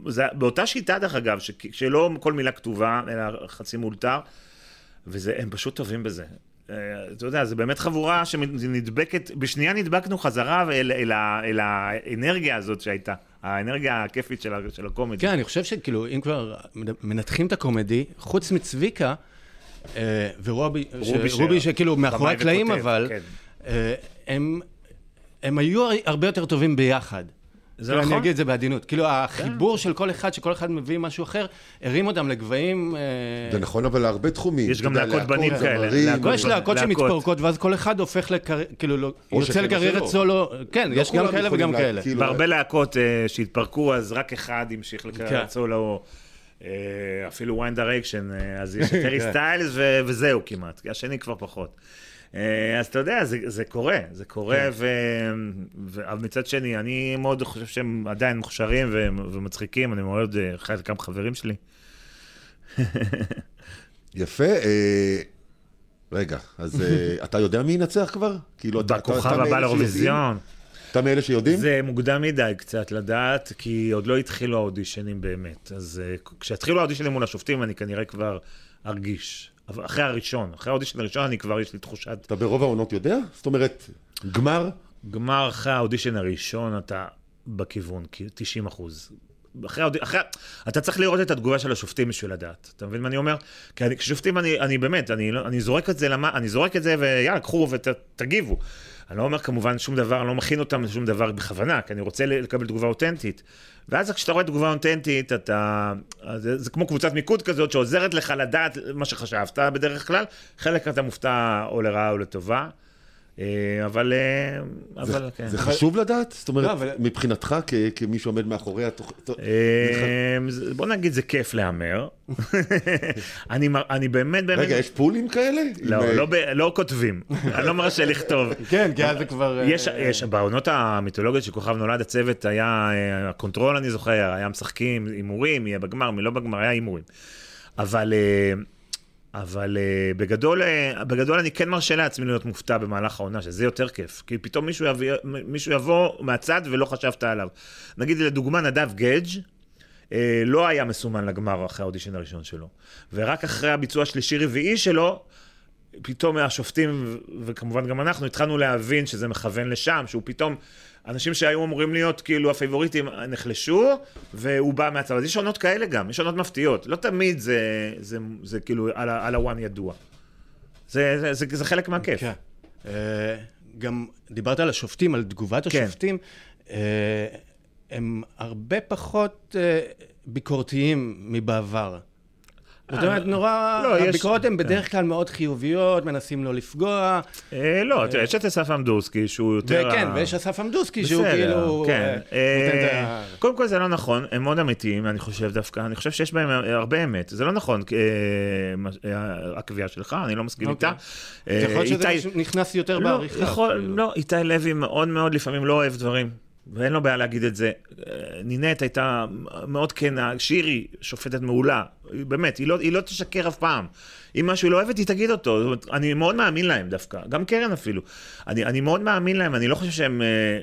זה, באותה שיטה דרך אגב, ש, שלא כל מילה כתובה, אלא חצי מאולתר, והם פשוט טובים בזה. אה, אתה יודע, זה באמת חבורה שנדבקת, בשנייה נדבקנו חזרה אל, אל, אל האנרגיה הזאת שהייתה, האנרגיה הכיפית של, של הקומדי. כן, אני חושב שכאילו, אם כבר מנתחים את הקומדי, חוץ מצביקה אה, ורובי, רובי ש- רובי שכאילו מאחורי הקלעים, אבל, כן. אה, הם... הם היו הרבה יותר טובים ביחד. זה כאילו, נכון. אני אגיד את זה בעדינות. כאילו, החיבור של כל אחד, שכל אחד מביא משהו אחר, הרים אותם לגבהים... אה, זה נכון, אבל להרבה תחומים. יש גם להקות בנים כאלה, לא, יש להקות. שמתפרקות, ואז כל אחד הופך לקריירה, כאילו, לא- יוצא לקריירת שלא. סולו, כן, לא יש גם כאלה וגם לה- כאלה. כאילו, בהרבה להקות אה, שהתפרקו, אז רק אחד המשיך לקראת כן. סולו, אה, אפילו One Direction, אז יש את הארי סטיילס ו- וזהו כמעט, השני כבר פחות. אה, אז אתה יודע, זה, זה קורה, זה קורה, כן. ו... ו... אבל מצד שני, אני מאוד חושב שהם עדיין מוכשרים ו... ומצחיקים, אני מאוד, אה, חלקם חברים שלי. יפה. אה, רגע, אז אה, אתה יודע מי ינצח כבר? כאילו, אתה- בכוכב הבא? לאירוויזיון. אתה מאלה שיודעים? זה מוקדם מדי קצת לדעת, כי עוד לא התחילו האודישנים באמת. אז כשיתחילו האודישנים מול השופטים, אני כנראה כבר ארגיש. אבל אחרי הראשון, אחרי האודישן הראשון, אני כבר, יש לי תחושת... אתה ברוב העונות יודע? זאת אומרת, גמר? גמר אחרי האודישן הראשון, אתה בכיוון, כי 90 אחוז. אחרי, אחרי, אתה צריך לראות את התגובה של השופטים בשביל לדעת. אתה מבין מה אני אומר? כי אני, כששופטים, אני, אני באמת, אני, לא- אני זורק את זה, למה, אני זורק את זה, ויאללה, קחו ותגיבו. אני לא אומר כמובן שום דבר, אני לא מכין אותם לשום דבר בכוונה, כי אני רוצה לקבל תגובה אותנטית. ואז כשאתה רואה תגובה אותנטית, אתה... זה, זה כמו קבוצת מיקוד כזאת שעוזרת לך לדעת מה שחשבת בדרך כלל. חלק אתה מופתע או לרעה או לטובה. אה, אבל, אה, אבל כן. זה חשוב לדעת? זאת אומרת, לא, מבחינתך, כמי שעומד מאחורי התוכנית... אה, בוא נגיד זה כיף להמר. אני באמת באמת... רגע, יש פולים כאלה? לא, לא לא כותבים, אני לא מרשה לכתוב. כן, כי אז זה כבר... יש, יש, בעונות המיתולוגיות של כוכב נולד, הצוות היה, ה control אני זוכר, היה משחקים, הימורים, יהיה בגמר, מי לא בגמר, היה הימורים. אבל אבל אה, בגדול, אה, בגדול אני כן מרשה לעצמי להיות מופתע במהלך העונה, שזה יותר כיף. כי פתאום מישהו, יביא, מישהו יבוא מהצד ולא חשבת עליו. נגיד לדוגמה נדב גדג', אה, לא היה מסומן לגמר אחרי האודישן הראשון שלו. ורק אחרי הביצוע השלישי-רביעי שלו, פתאום השופטים, וכמובן גם אנחנו, התחלנו להבין שזה מכוון לשם, שהוא פתאום, אנשים שהיו אמורים להיות כאילו הפייבוריטים נחלשו, והוא בא מהצד. אז יש עונות כאלה גם, יש עונות מפתיעות. לא תמיד זה, זה, זה, זה כאילו על, על ה one ידוע. זה, זה, זה, זה חלק מהכיף. כן. אה, גם דיברת על השופטים, על תגובת כן. השופטים. Uh, הם הרבה פחות uh, ביקורתיים מבעבר. זאת אומרת, נורא, לא, הביקורות הן בדרך כלל מאוד חיוביות, מנסים לא לפגוע. אה, לא, תראה, יש את אסף עמדורסקי, שהוא יותר... וכן, ה- ויש אסף עמדוסקי, שהוא כאילו... כן. אה, אה. קודם כל זה לא נכון, הם מאוד אמיתיים, אני חושב דווקא, אני חושב שיש בהם הרבה אמת. זה לא נכון, אה, אה, הקביעה שלך, אני לא מסכים אוקיי. איתה. יכול להיות שזה נכנס יותר לא, בעריכה. כאילו. לא, איתי לוי מאוד מאוד לפעמים לא אוהב דברים. ואין לו בעיה להגיד את זה. נינט הייתה מאוד כנה, שירי, שופטת מעולה, באמת, היא לא, היא לא תשקר אף פעם. אם משהו היא לא אוהבת, היא תגיד אותו. זאת אומרת, אני מאוד מאמין להם דווקא, גם קרן אפילו. אני, אני מאוד מאמין להם, אני לא חושב שהם... אה,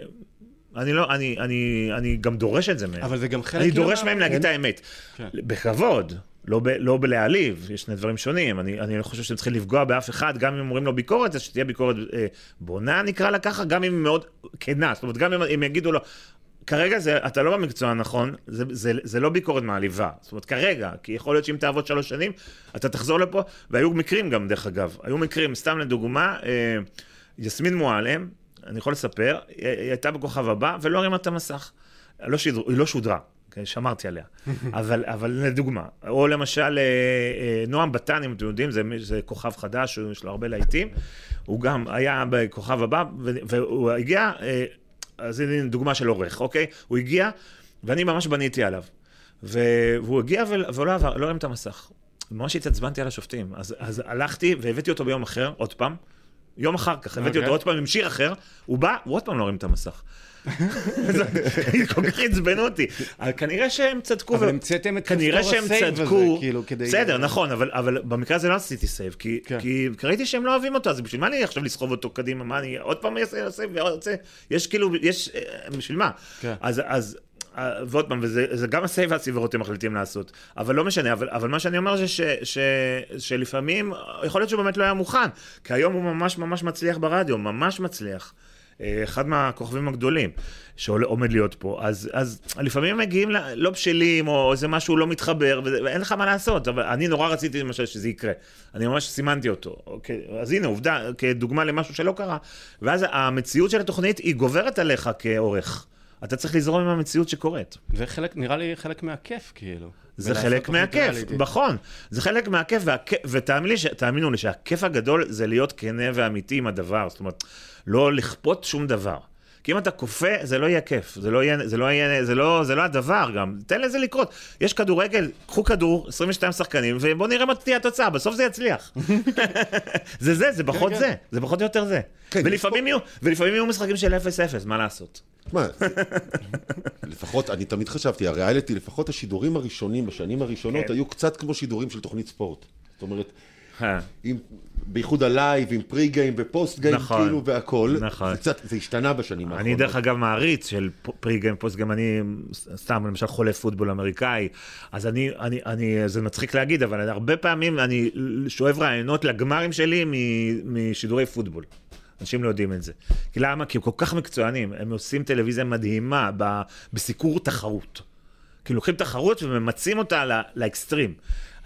אני לא, אני, אני, אני גם דורש את זה מהם. אבל זה גם חלק... אני דורש מה- מהם להגיד את האמת. כן. בכבוד, לא, ב, לא בלהעליב, יש שני דברים שונים. אני, אני לא חושב שהם צריכים לפגוע באף אחד, גם אם אומרים לו ביקורת, אז שתהיה ביקורת אה, בונה, נקרא לה ככה, גם אם היא מאוד כנה. זאת אומרת, גם אם, אם יגידו לו, כרגע זה, אתה לא במקצוע הנכון, זה, זה, זה לא ביקורת מעליבה. זאת אומרת, כרגע, כי יכול להיות שאם תעבוד שלוש שנים, אתה תחזור לפה, והיו מקרים גם, דרך אגב, היו מקרים, סתם לדוגמה, אה, יסמין מועלם, אני יכול לספר, היא, היא הייתה בכוכב הבא, ולא הרימה את המסך. לא שידר, היא לא שודרה, שמרתי עליה. אבל, אבל לדוגמה, או למשל אה, אה, נועם בטן, אם אתם יודעים, זה, זה כוכב חדש, יש לו הרבה להיטים, הוא גם היה בכוכב הבא, והוא הגיע, אה, אז הנה דוגמה של עורך, אוקיי? הוא הגיע, ואני ממש בניתי עליו. והוא הגיע ול- והוא לא עבר, לא הרים את המסך. ממש התעצבנתי על השופטים. אז, אז הלכתי והבאתי אותו ביום אחר, עוד פעם. יום אחר כך, הבאתי אוקיי. אותו עוד פעם עם שיר אחר, הוא בא, הוא עוד פעם לא הרים את המסך. כל כך עצבנו אותי. כנראה שהם צדקו. אבל המצאתם את כנראה כפתור שהם ה save הזה, צדקו. כאילו, כדי- בסדר, נכון, אבל, במקרה הזה לא עשיתי save, כי, כן. כי ראיתי שהם לא אוהבים אותו, אז בשביל מה אני עכשיו לסחוב אותו קדימה? מה אני עוד פעם אעשה save? יש כאילו, יש, אה, בשביל מה? כן. אז, אה, ועוד פעם, וזה זה גם ה save והסיברות הם מחליטים לעשות. אבל לא משנה, אבל, אבל מה שאני אומר זה ש, ש, שלפעמים, יכול להיות שהוא באמת לא היה מוכן, כי היום הוא ממש ממש מצליח ברדיו, ממש מצליח. אה, אחד מהכוכבים הגדולים שעומד להיות פה, אז, אז לפעמים מגיעים ל- לא בשלים, או איזה משהו לא מתחבר, ואין לך מה לעשות, אבל אני נורא רציתי למשל שזה יקרה. אני ממש סימנתי אותו. אוקיי, אז הנה, עובדה, כדוגמה למשהו שלא קרה, ואז המציאות של התוכנית היא גוברת עליך כעורך. אתה צריך לזרום עם המציאות שקורית. זה חלק, נראה לי חלק מהכיף, כאילו. זה חלק מהכיף. נכון. זה חלק מהכיף, והכ- ותאמינו לי, שהכיף הגדול זה להיות כנה ואמיתי עם הדבר. זאת אומרת, לא לכפות שום דבר. כי אם אתה כופה, זה לא יהיה כיף. זה לא יהיה, זה לא יהיה, זה לא, זה לא הדבר גם. תן לזה לקרות. יש כדורגל, קחו כדור, 22 שחקנים, ובואו נראה מה תהיה התוצאה, בסוף זה יצליח. זה זה, זה פחות כן. זה. זה פחות או יותר זה. כן, ולפעמים יהיו, ולפעמים יהיו משחקים של 0-0, מה לעשות? תשמע, לפחות, אני תמיד חשבתי, הריאליטי, לפחות השידורים הראשונים, בשנים הראשונות, כן. היו קצת כמו שידורים של תוכנית ספורט. זאת אומרת, אה. עם, בייחוד ה live, עם pre game ו post game, נכון, כאילו, והכל. נכון. זה קצת, זה השתנה בשנים האחרונות. אני דרך אגב מעריץ של pre game post game, אני סתם למשל חולה פוטבול אמריקאי, אז אני, אני, אני, זה מצחיק להגיד, אבל הרבה פעמים אני שואב רעיונות לגמרים שלי משידורי פוטבול. אנשים לא יודעים את זה. כי למה? כי הם כל כך מקצוענים, הם עושים טלוויזיה מדהימה ב- בסיקור תחרות. כאילו לוקחים תחרות וממצים אותה ל- לאקסטרים.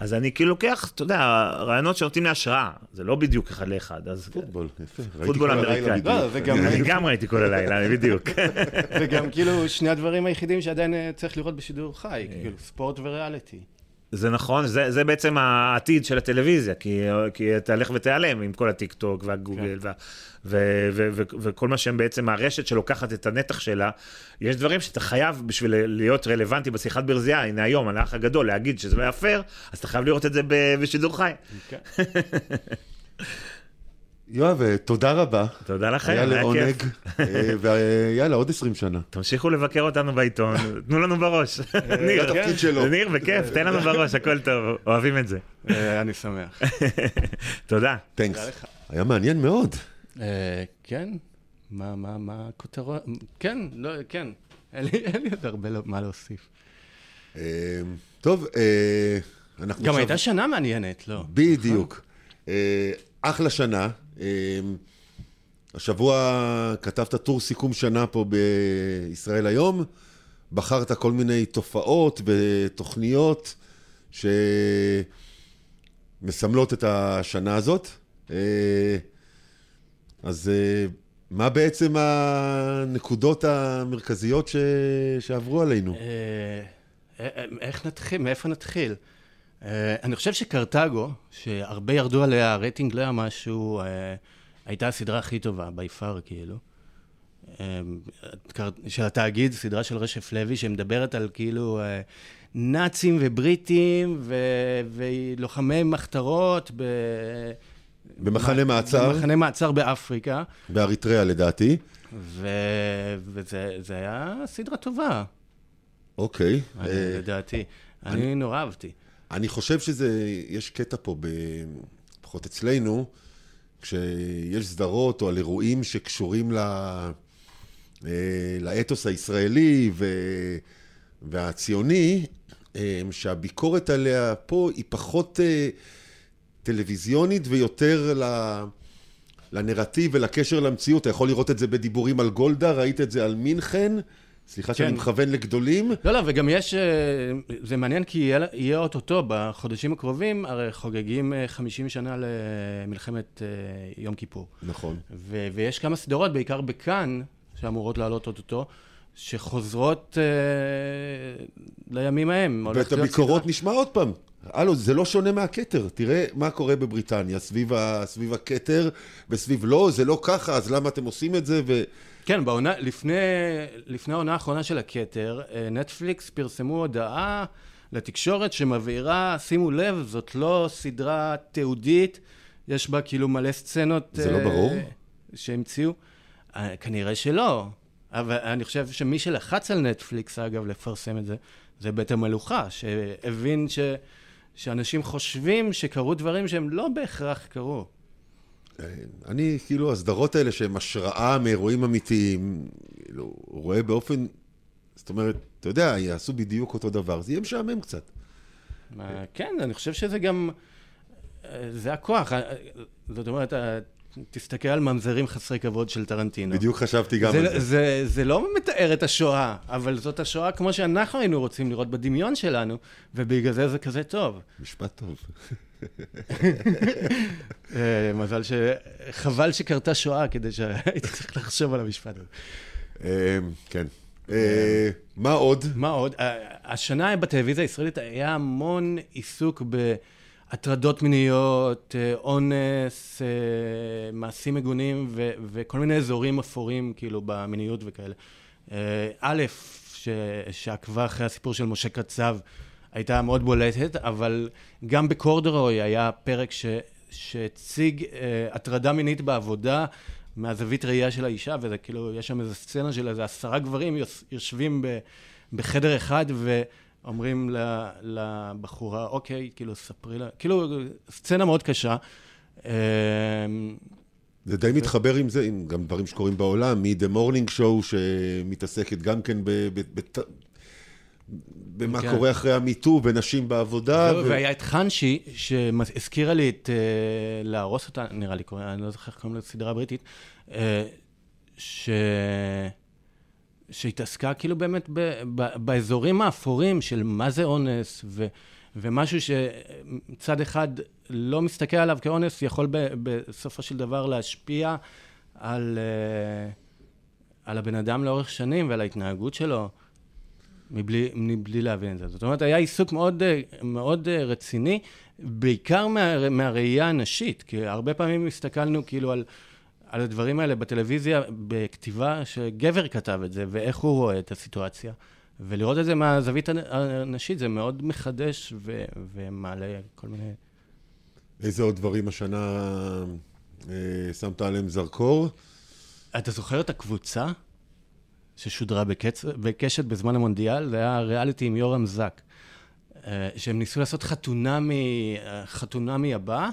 אז אני כאילו לוקח, אתה יודע, רעיונות שנותנים לי השראה, זה לא בדיוק אחד לאחד, אז פוטבול, יפה. פוטבול אמריקאי. לא, אני גם ראיתי כל הלילה, בדיוק. זה גם כאילו שני הדברים היחידים שעדיין אה, צריך לראות בשידור חי, אה. כאילו ספורט וריאליטי. זה נכון, זה, זה בעצם העתיד של הטלוויזיה, כי, כי תלך ותיעלם עם כל הטיק טוק והגוגל כן. וה, ו, ו, ו, וכל מה שהם בעצם, הרשת שלוקחת את הנתח שלה, יש דברים שאתה חייב בשביל להיות רלוונטי בשיחת ברזייה, הנה היום, על האח הגדול, להגיד שזה לא היה פייר, אז אתה חייב לראות את זה בשידור חי. כן. יואב, אה, תודה רבה. תודה לכם, היה היה לעונג, כיף. אה, ויאללה, עוד 20 שנה. תמשיכו לבקר אותנו בעיתון, תנו לנו בראש. ניר, התפקיד שלו. ניר, בכיף, תן לנו בראש, הכל טוב, אוהבים את זה. אה, אני שמח. תודה. תנקס. היה מעניין מאוד. אה, כן? מה, מה, מה הכותרות? כן, לא, כן. אין לי עוד הרבה מה להוסיף. אה, טוב, אה, אנחנו גם. הייתה שנה מעניינת, לא? בדיוק. אה, אחלה שנה. אה, השבוע כתבת טור סיכום שנה פה בישראל היום. בחרת כל מיני תופעות ותוכניות שמסמלות את השנה הזאת. אה, אז אה, מה בעצם הנקודות המרכזיות ש... שעברו עלינו? אה, איך נתחיל? מאיפה נתחיל? אה, אני חושב שקרתגו, שהרבה ירדו עליה, הרייטינג לא היה משהו, אה, הייתה הסדרה הכי טובה, בי פאר, כאילו. קר- של התאגיד, סדרה של רשף לוי, שמדברת על כאילו נאצים ובריטים ו- ולוחמי מחתרות ב... במחנה מעצר, במחנה מעצר באפריקה, באריתריאה לדעתי. ו... וזה זה היה סדרה טובה, אוקיי. אני- אה, לדעתי. אני נורא אהבתי. אני חושב שזה, יש קטע פה, לפחות אצלנו, כשיש סדרות או על אירועים שקשורים ל, אה, לאתוס הישראלי ו, והציוני, אה, שהביקורת עליה פה היא פחות אה, טלוויזיונית ויותר ל... לנרטיב ולקשר למציאות. אתה יכול לראות את זה בדיבורים על גולדה, ראית את זה על מינכן. סליחה שאני כן. מכוון לגדולים. לא, לא, וגם יש, אה, זה מעניין כי יהיה- יהיה אוטוטו, בחודשים הקרובים, הרי חוגגים אה, 50 שנה למלחמת אה, יום כיפור. נכון. ו- ויש כמה סדרות, בעיקר בכאן, שאמורות לעלות אוטוטו, שחוזרות אה, לימים ההם. ואת הביקורות סדרה. נשמע עוד פעם. הלו, זה לא שונה מהכתר. תראה מה קורה בבריטניה, סביב, ה, סביב הכתר, וסביב לא, זה לא ככה, אז למה אתם עושים את זה? ו... כן, בעונה, לפני, לפני העונה האחרונה של הכתר, אה, נטפליקס פרסמו הודעה לתקשורת שמבהירה, שימו לב, זאת לא סדרה תיעודית, יש בה כאילו מלא סצנות... זה לא אה, ברור? שהמציאו. אה, כנראה שלא. אבל אני חושב שמי שלחץ על נטפליקס, אגב, לפרסם את זה, זה בית המלוכה, שהבין ש... שאנשים חושבים שקרו דברים שהם לא בהכרח קרו. אני, כאילו, הסדרות האלה שהן השראה מאירועים אמיתיים, כאילו, רואה באופן... זאת אומרת, אתה יודע, יעשו בדיוק אותו דבר, זה יהיה משעמם קצת. כן, אני חושב שזה גם... זה הכוח. זאת אומרת, תסתכל על ממזרים חסרי כבוד של טרנטינו. בדיוק חשבתי גם זה, על זה. זה, זה לא מתאר את השואה, אבל זאת השואה כמו שאנחנו היינו רוצים לראות בדמיון שלנו, ובגלל זה זה כזה טוב. משפט טוב. אה, מזל ש... חבל שקרתה שואה כדי שהייתי צריך לחשוב על המשפט הזה. אה, כן. אה, מה עוד? מה עוד? השנה בטלוויזיה הישראלית היה המון עיסוק בהטרדות מיניות, אונס, מעשים מגונים וכל מיני אזורים אפורים, כאילו, במיניות וכאלה. א', ש- שעקבה אחרי הסיפור של משה קצב, הייתה מאוד בולטת, אבל גם בקורדרוי היה פרק ש- שהציג אה, הטרדה מינית בעבודה. מהזווית ראייה של האישה, וזה כאילו, יש שם איזו סצנה של איזה עשרה גברים יוס- יושבים ב, בחדר אחד ואומרים ל- לבחורה, אוקיי, כאילו, ספרי לה, כאילו, סצנה מאוד קשה. אה, זה די מתחבר עם זה, עם גם דברים שקורים בעולם, מ-The Morning Show, שמתעסקת גם כן במה כן. קורה אחרי המיטו, בנשים בעבודה. זהו, ו- והיה את חנשי, שהזכירה לי את אה, להרוס אותה, נראה לי, קוראים- אני לא זוכר איך קוראים לסדרה הבריטית, אה, ש... שהתעסקה כאילו באמת ב... ב... באזורים האפורים של מה זה אונס, ו... ומשהו שצד אחד לא מסתכל עליו כאונס, יכול ב... בסופו של דבר להשפיע על, אה, על הבן אדם לאורך שנים ועל ההתנהגות שלו. מבלי, מבלי להבין את זה. זאת אומרת, היה עיסוק מאוד, מאוד אה, רציני, בעיקר מה, מהראייה הנשית, כי הרבה פעמים הסתכלנו כאילו על, על הדברים האלה בטלוויזיה בכתיבה שגבר כתב את זה, ואיך הוא רואה את הסיטואציה. ולראות את זה מהזווית הנ- הנשית זה מאוד מחדש ו, ומעלה כל מיני... איזה עוד דברים השנה אה, שמת עליהם זרקור. אתה זוכר את הקבוצה ששודרה בקצ... בקשת בזמן המונדיאל? זה היה ריאליטי עם יורם זק. אה, שהם ניסו לעשות חתונמי, אה, חתונמי הבא,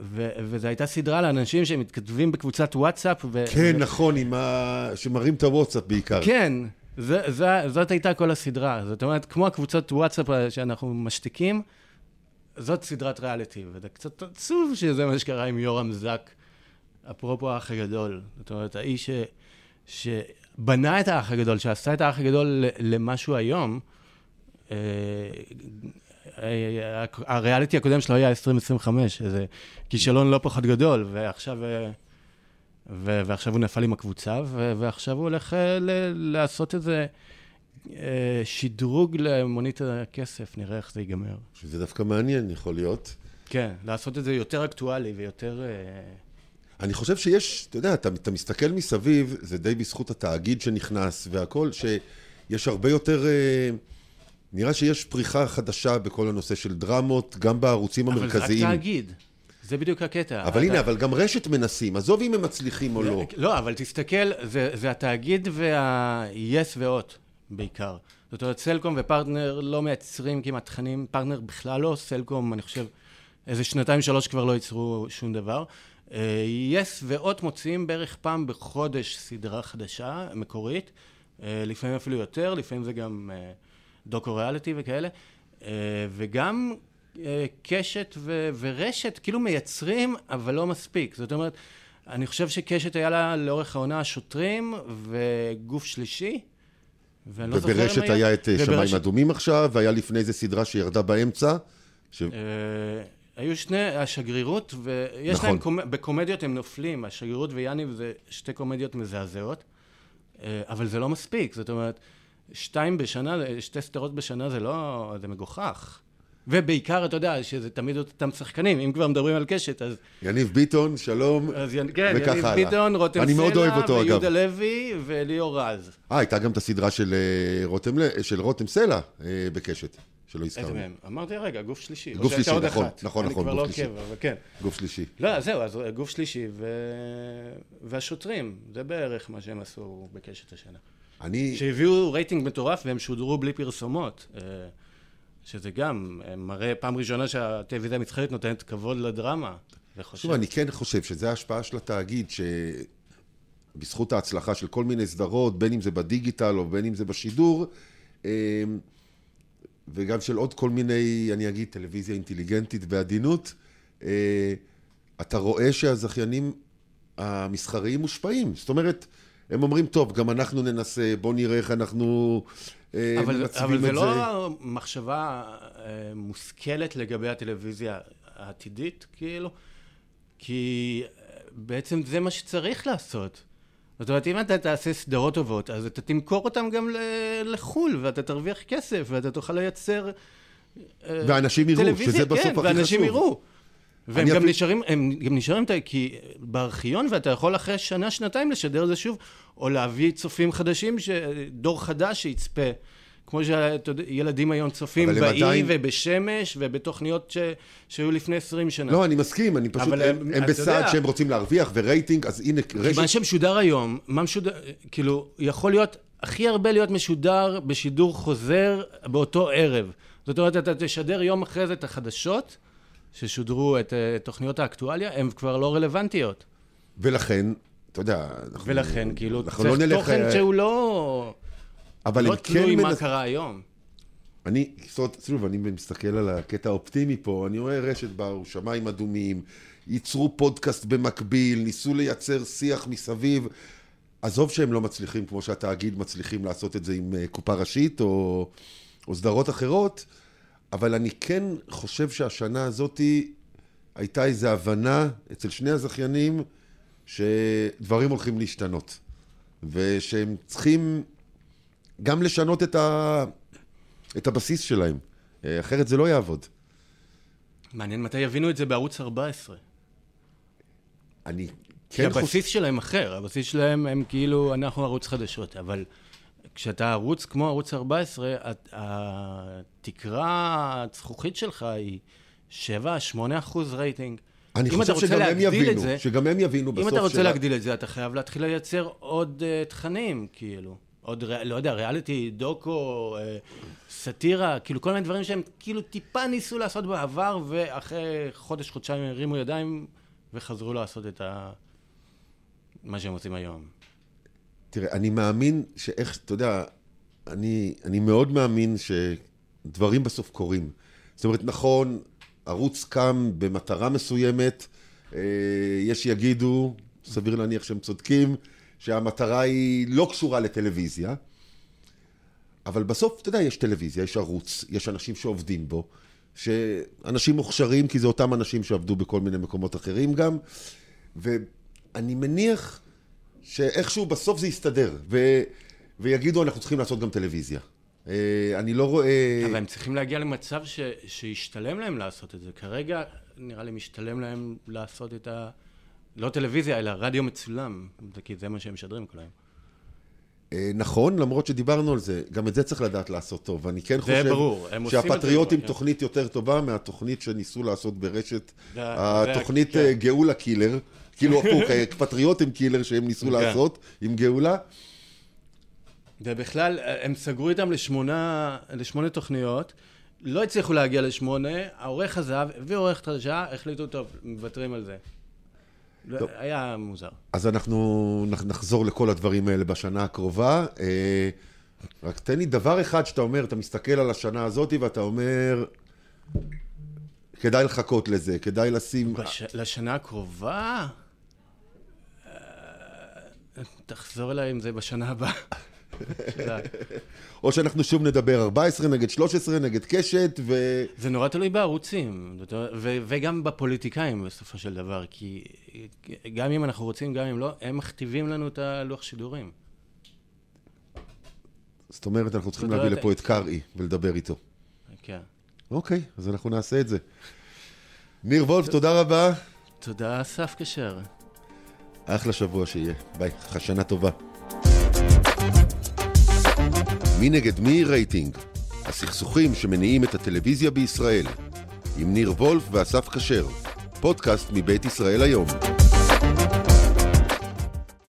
ו... וזו הייתה סדרה לאנשים שמתכתבים בקבוצת וואטסאפ. ו... כן, נכון, עם ה... שמראים את הוואטסאפ בעיקר. כן, זה, זה, זאת הייתה כל הסדרה. זאת אומרת, כמו הקבוצות וואטסאפ שאנחנו משתיקים, זאת סדרת ריאליטי, וזה קצת עצוב שזה מה שקרה עם יורם זק, אפרופו האח הגדול. זאת אומרת, האיש ש... שבנה את האח הגדול, שעשה את האח הגדול למשהו היום, אה, אה, הריאליטי הקודם שלו היה 2025, איזה כישלון לא פחות גדול, ועכשיו, אה, ועכשיו הוא נפל עם הקבוצה, ועכשיו הוא הולך לעשות איזה שדרוג למונית הכסף, נראה איך זה ייגמר. שזה דווקא מעניין, יכול להיות. כן, לעשות את זה יותר אקטואלי ויותר... אני חושב שיש, אתה יודע, אתה, אתה מסתכל מסביב, זה די בזכות התאגיד שנכנס והכל, שיש הרבה יותר... נראה שיש פריחה חדשה בכל הנושא של דרמות, גם בערוצים אבל המרכזיים. אבל זה רק תאגיד. זה בדיוק הקטע. אבל אתה... הנה, אבל גם רשת מנסים, עזוב אם הם מצליחים או לא. לא, אבל תסתכל, זה, זה התאגיד וה-yes והוט בעיקר. זאת אומרת, סלקום ופרטנר לא מייצרים כמעט תכנים, פרטנר בכלל לא, סלקום, אני חושב, איזה שנתיים, שלוש כבר לא ייצרו שום דבר. יס uh, והוט מוציאים בערך פעם בחודש סדרה חדשה, מקורית, uh, לפעמים אפילו יותר, לפעמים זה גם... Uh, דוקו ריאליטי וכאלה, אה, וגם אה, קשת ו- ורשת כאילו מייצרים, אבל לא מספיק. זאת אומרת, אני חושב שקשת היה לה לאורך העונה שוטרים וגוף שלישי. ואני לא זוכר אם היה... וברשת היה את אה, שמיים אדומים עכשיו, והיה לפני איזה סדרה שירדה באמצע. ש... היו שני, השגרירות, ויש נכון. להם, קומ... בקומדיות הם נופלים, השגרירות ויאניב זה שתי קומדיות מזעזעות, אבל זה לא מספיק, זאת אומרת, שתיים בשנה, שתי סדרות בשנה זה לא, זה מגוחך. ובעיקר, אתה יודע, שזה תמיד אותם שחקנים, אם כבר מדברים על קשת, אז... יניב ביטון, שלום, אז יניב, כן, יניב ביטון, רותם סלע, מאוד אוהב אותו, ויהודה לוי, וליאור רז. אה, הייתה גם את הסדרה של אה, רותם, של רותם סלע אה, בקשת, שלא הזכרנו. איזה מהם? אמרתי, רגע, גוף שלישי. גוף שלישי, נכון, נכון, נכון, גוף שלישי. אני כבר לא עוקב, אבל כן. גוף שלישי. לא, זהו, אז גוף שלישי, ו... והשוטרים, זה בערך מה שהם עשו בקשת השנה. אני... שהביאו רייטינג מטורף והם שודרו בלי פרסומות. אה, שזה גם אה, מראה פעם ראשונה שהטלוויזיה המסחרית נותנת כבוד לדרמה. שוב, אני כן חושב שזו ההשפעה של התאגיד, שבזכות ההצלחה של כל מיני סדרות, בין אם זה בדיגיטל או בין אם זה בשידור, אה, וגם של עוד כל מיני, אני אגיד, טלוויזיה אינטליגנטית בעדינות, אתה רואה שהזכיינים המסחריים מושפעים. זאת אומרת, הם אומרים, טוב, גם אנחנו ננסה, בואו נראה איך אנחנו אה, אבל, את זה. אבל זה לא מחשבה אה, מושכלת לגבי הטלוויזיה העתידית, כאילו, כי אה, בעצם זה מה שצריך לעשות. זאת אומרת, אם אתה תעשה סדרות טובות, אז אתה תמכור אותן גם לחו"ל, ואתה תרוויח כסף, ואתה תוכל לייצר ואנשים יראו, שזה בסוף כן, הכי חשוב. ואנשים יראו. והם גם אפילו... נשארים, הם גם נשארים, כי בארכיון, ואתה יכול אחרי שנה, שנתיים לשדר את זה שוב, או להביא צופים חדשים, ש... דור חדש שיצפה. כמו שילדים היום צופים באי עדיין... ובשמש ובתוכניות ש... שהיו לפני 20 שנה. לא, אני מסכים, אני פשוט, הם, הם, הם בסעד יודע, שהם רוצים להרוויח ורייטינג, אז הנה רשת... מה שמשודר היום, מה משודר, כאילו, יכול להיות, הכי הרבה להיות משודר בשידור חוזר באותו ערב. זאת אומרת, אתה תשדר יום אחרי זה את החדשות, ששודרו את uh, תוכניות האקטואליה, הן כבר לא רלוונטיות. ולכן, אתה יודע, אנחנו... ולכן, כאילו, אנחנו צריך לא נלך... תוכן uh... שהוא לא... אבל לא תלוי כן מה מנס... קרה היום. אני, זאת שוב, אני מסתכל על הקטע האופטימי פה, אני רואה רשת באו, שמיים אדומים, ייצרו פודקאסט במקביל, ניסו לייצר שיח מסביב. עזוב שהם לא מצליחים, כמו שהתאגיד מצליחים לעשות את זה עם uh, קופה ראשית או, או סדרות אחרות, אבל אני כן חושב שהשנה הזאת הייתה איזו הבנה אצל שני הזכיינים שדברים הולכים להשתנות, ושהם צריכים גם לשנות את, ה... את הבסיס שלהם, אחרת זה לא יעבוד. מעניין מתי יבינו את זה בערוץ 14. אני כן חושב... כי הבסיס חוש... שלהם אחר, הבסיס שלהם הם כאילו, אנחנו ערוץ חדשות, אבל כשאתה ערוץ כמו ערוץ 14, התקרה הזכוכית שלך היא 7-8 אחוז רייטינג. אני חושב שגם הם יבינו, זה- שגם הם יבינו בסוף אם אתה רוצה של ה- להגדיל את זה, אתה חייב להתחיל לייצר עוד uh, תכנים, כאילו. עוד, לא יודע, ריאליטי, דוקו, uh, סאטירה, כאילו כל מיני דברים שהם כאילו טיפה ניסו לעשות בעבר, ואחרי חודש, חודשיים הרימו ידיים וחזרו לעשות את ה... מה שהם עושים היום. תראה, אני מאמין שאיך, אתה יודע, אני, אני מאוד מאמין שדברים בסוף קורים. זאת אומרת, נכון, ערוץ קם במטרה מסוימת, אה, יש שיגידו, סביר להניח שהם צודקים, שהמטרה היא לא קשורה לטלוויזיה, אבל בסוף, אתה יודע, יש טלוויזיה, יש ערוץ, יש אנשים שעובדים בו, שאנשים מוכשרים, כי זה אותם אנשים שעבדו בכל מיני מקומות אחרים גם, ואני מניח שאיכשהו בסוף זה יסתדר, ו... ויגידו, אנחנו צריכים לעשות גם טלוויזיה. אה, אני לא רואה... אבל הם צריכים להגיע למצב ש... שישתלם להם לעשות את זה. כרגע, נראה לי משתלם להם לעשות את ה... לא טלוויזיה, אלא רדיו מצולם, כי זה מה שהם משדרים כל היום. אה, נכון, למרות שדיברנו על זה, גם את זה צריך לדעת לעשות טוב. אני כן חושב ברור, הם עושים את זה שהפטריוט עם כבר, כן. תוכנית יותר טובה מהתוכנית שניסו לעשות ברשת, התוכנית זה- אה, גאולה קילר, כאילו הפוך, אה, פטריוט עם קילר שהם ניסו כן. לעשות, עם גאולה. ובכלל, הם סגרו איתם לשמונה, לשמונה תוכניות, לא הצליחו להגיע לשמונה, העורך עזב, הביאו עורכת חדשה, החליטו, טוב, מוותרים על זה. טוב. היה מוזר. אז אנחנו נח- נחזור לכל הדברים האלה בשנה הקרובה. אה, רק תן לי דבר אחד שאתה אומר, אתה מסתכל על השנה הזאת ואתה אומר, כדאי לחכות לזה, כדאי לשים... בש... לשנה הקרובה? אה, תחזור אליי עם זה בשנה הבאה. או שאנחנו שוב נדבר 14 נגד 13 נגד קשת, ו... זה נורא תלוי בערוצים, ו- וגם בפוליטיקאים בסופו של דבר, כי גם אם אנחנו רוצים, גם אם לא, הם מכתיבים לנו את הלוח שידורים. זאת אומרת, אנחנו צריכים להביא לפה את קרעי ולדבר איתו. כן. אוקיי, אז אנחנו נעשה את זה. ניר וולף, תודה רבה. תודה, אסף כשר. אחלה שבוע שיהיה. ביי, שנה טובה. מי נגד מי רייטינג? הסכסוכים שמניעים את הטלוויזיה בישראל. עם ניר וולף ואסף כשר. פודקאסט מבית ישראל היום.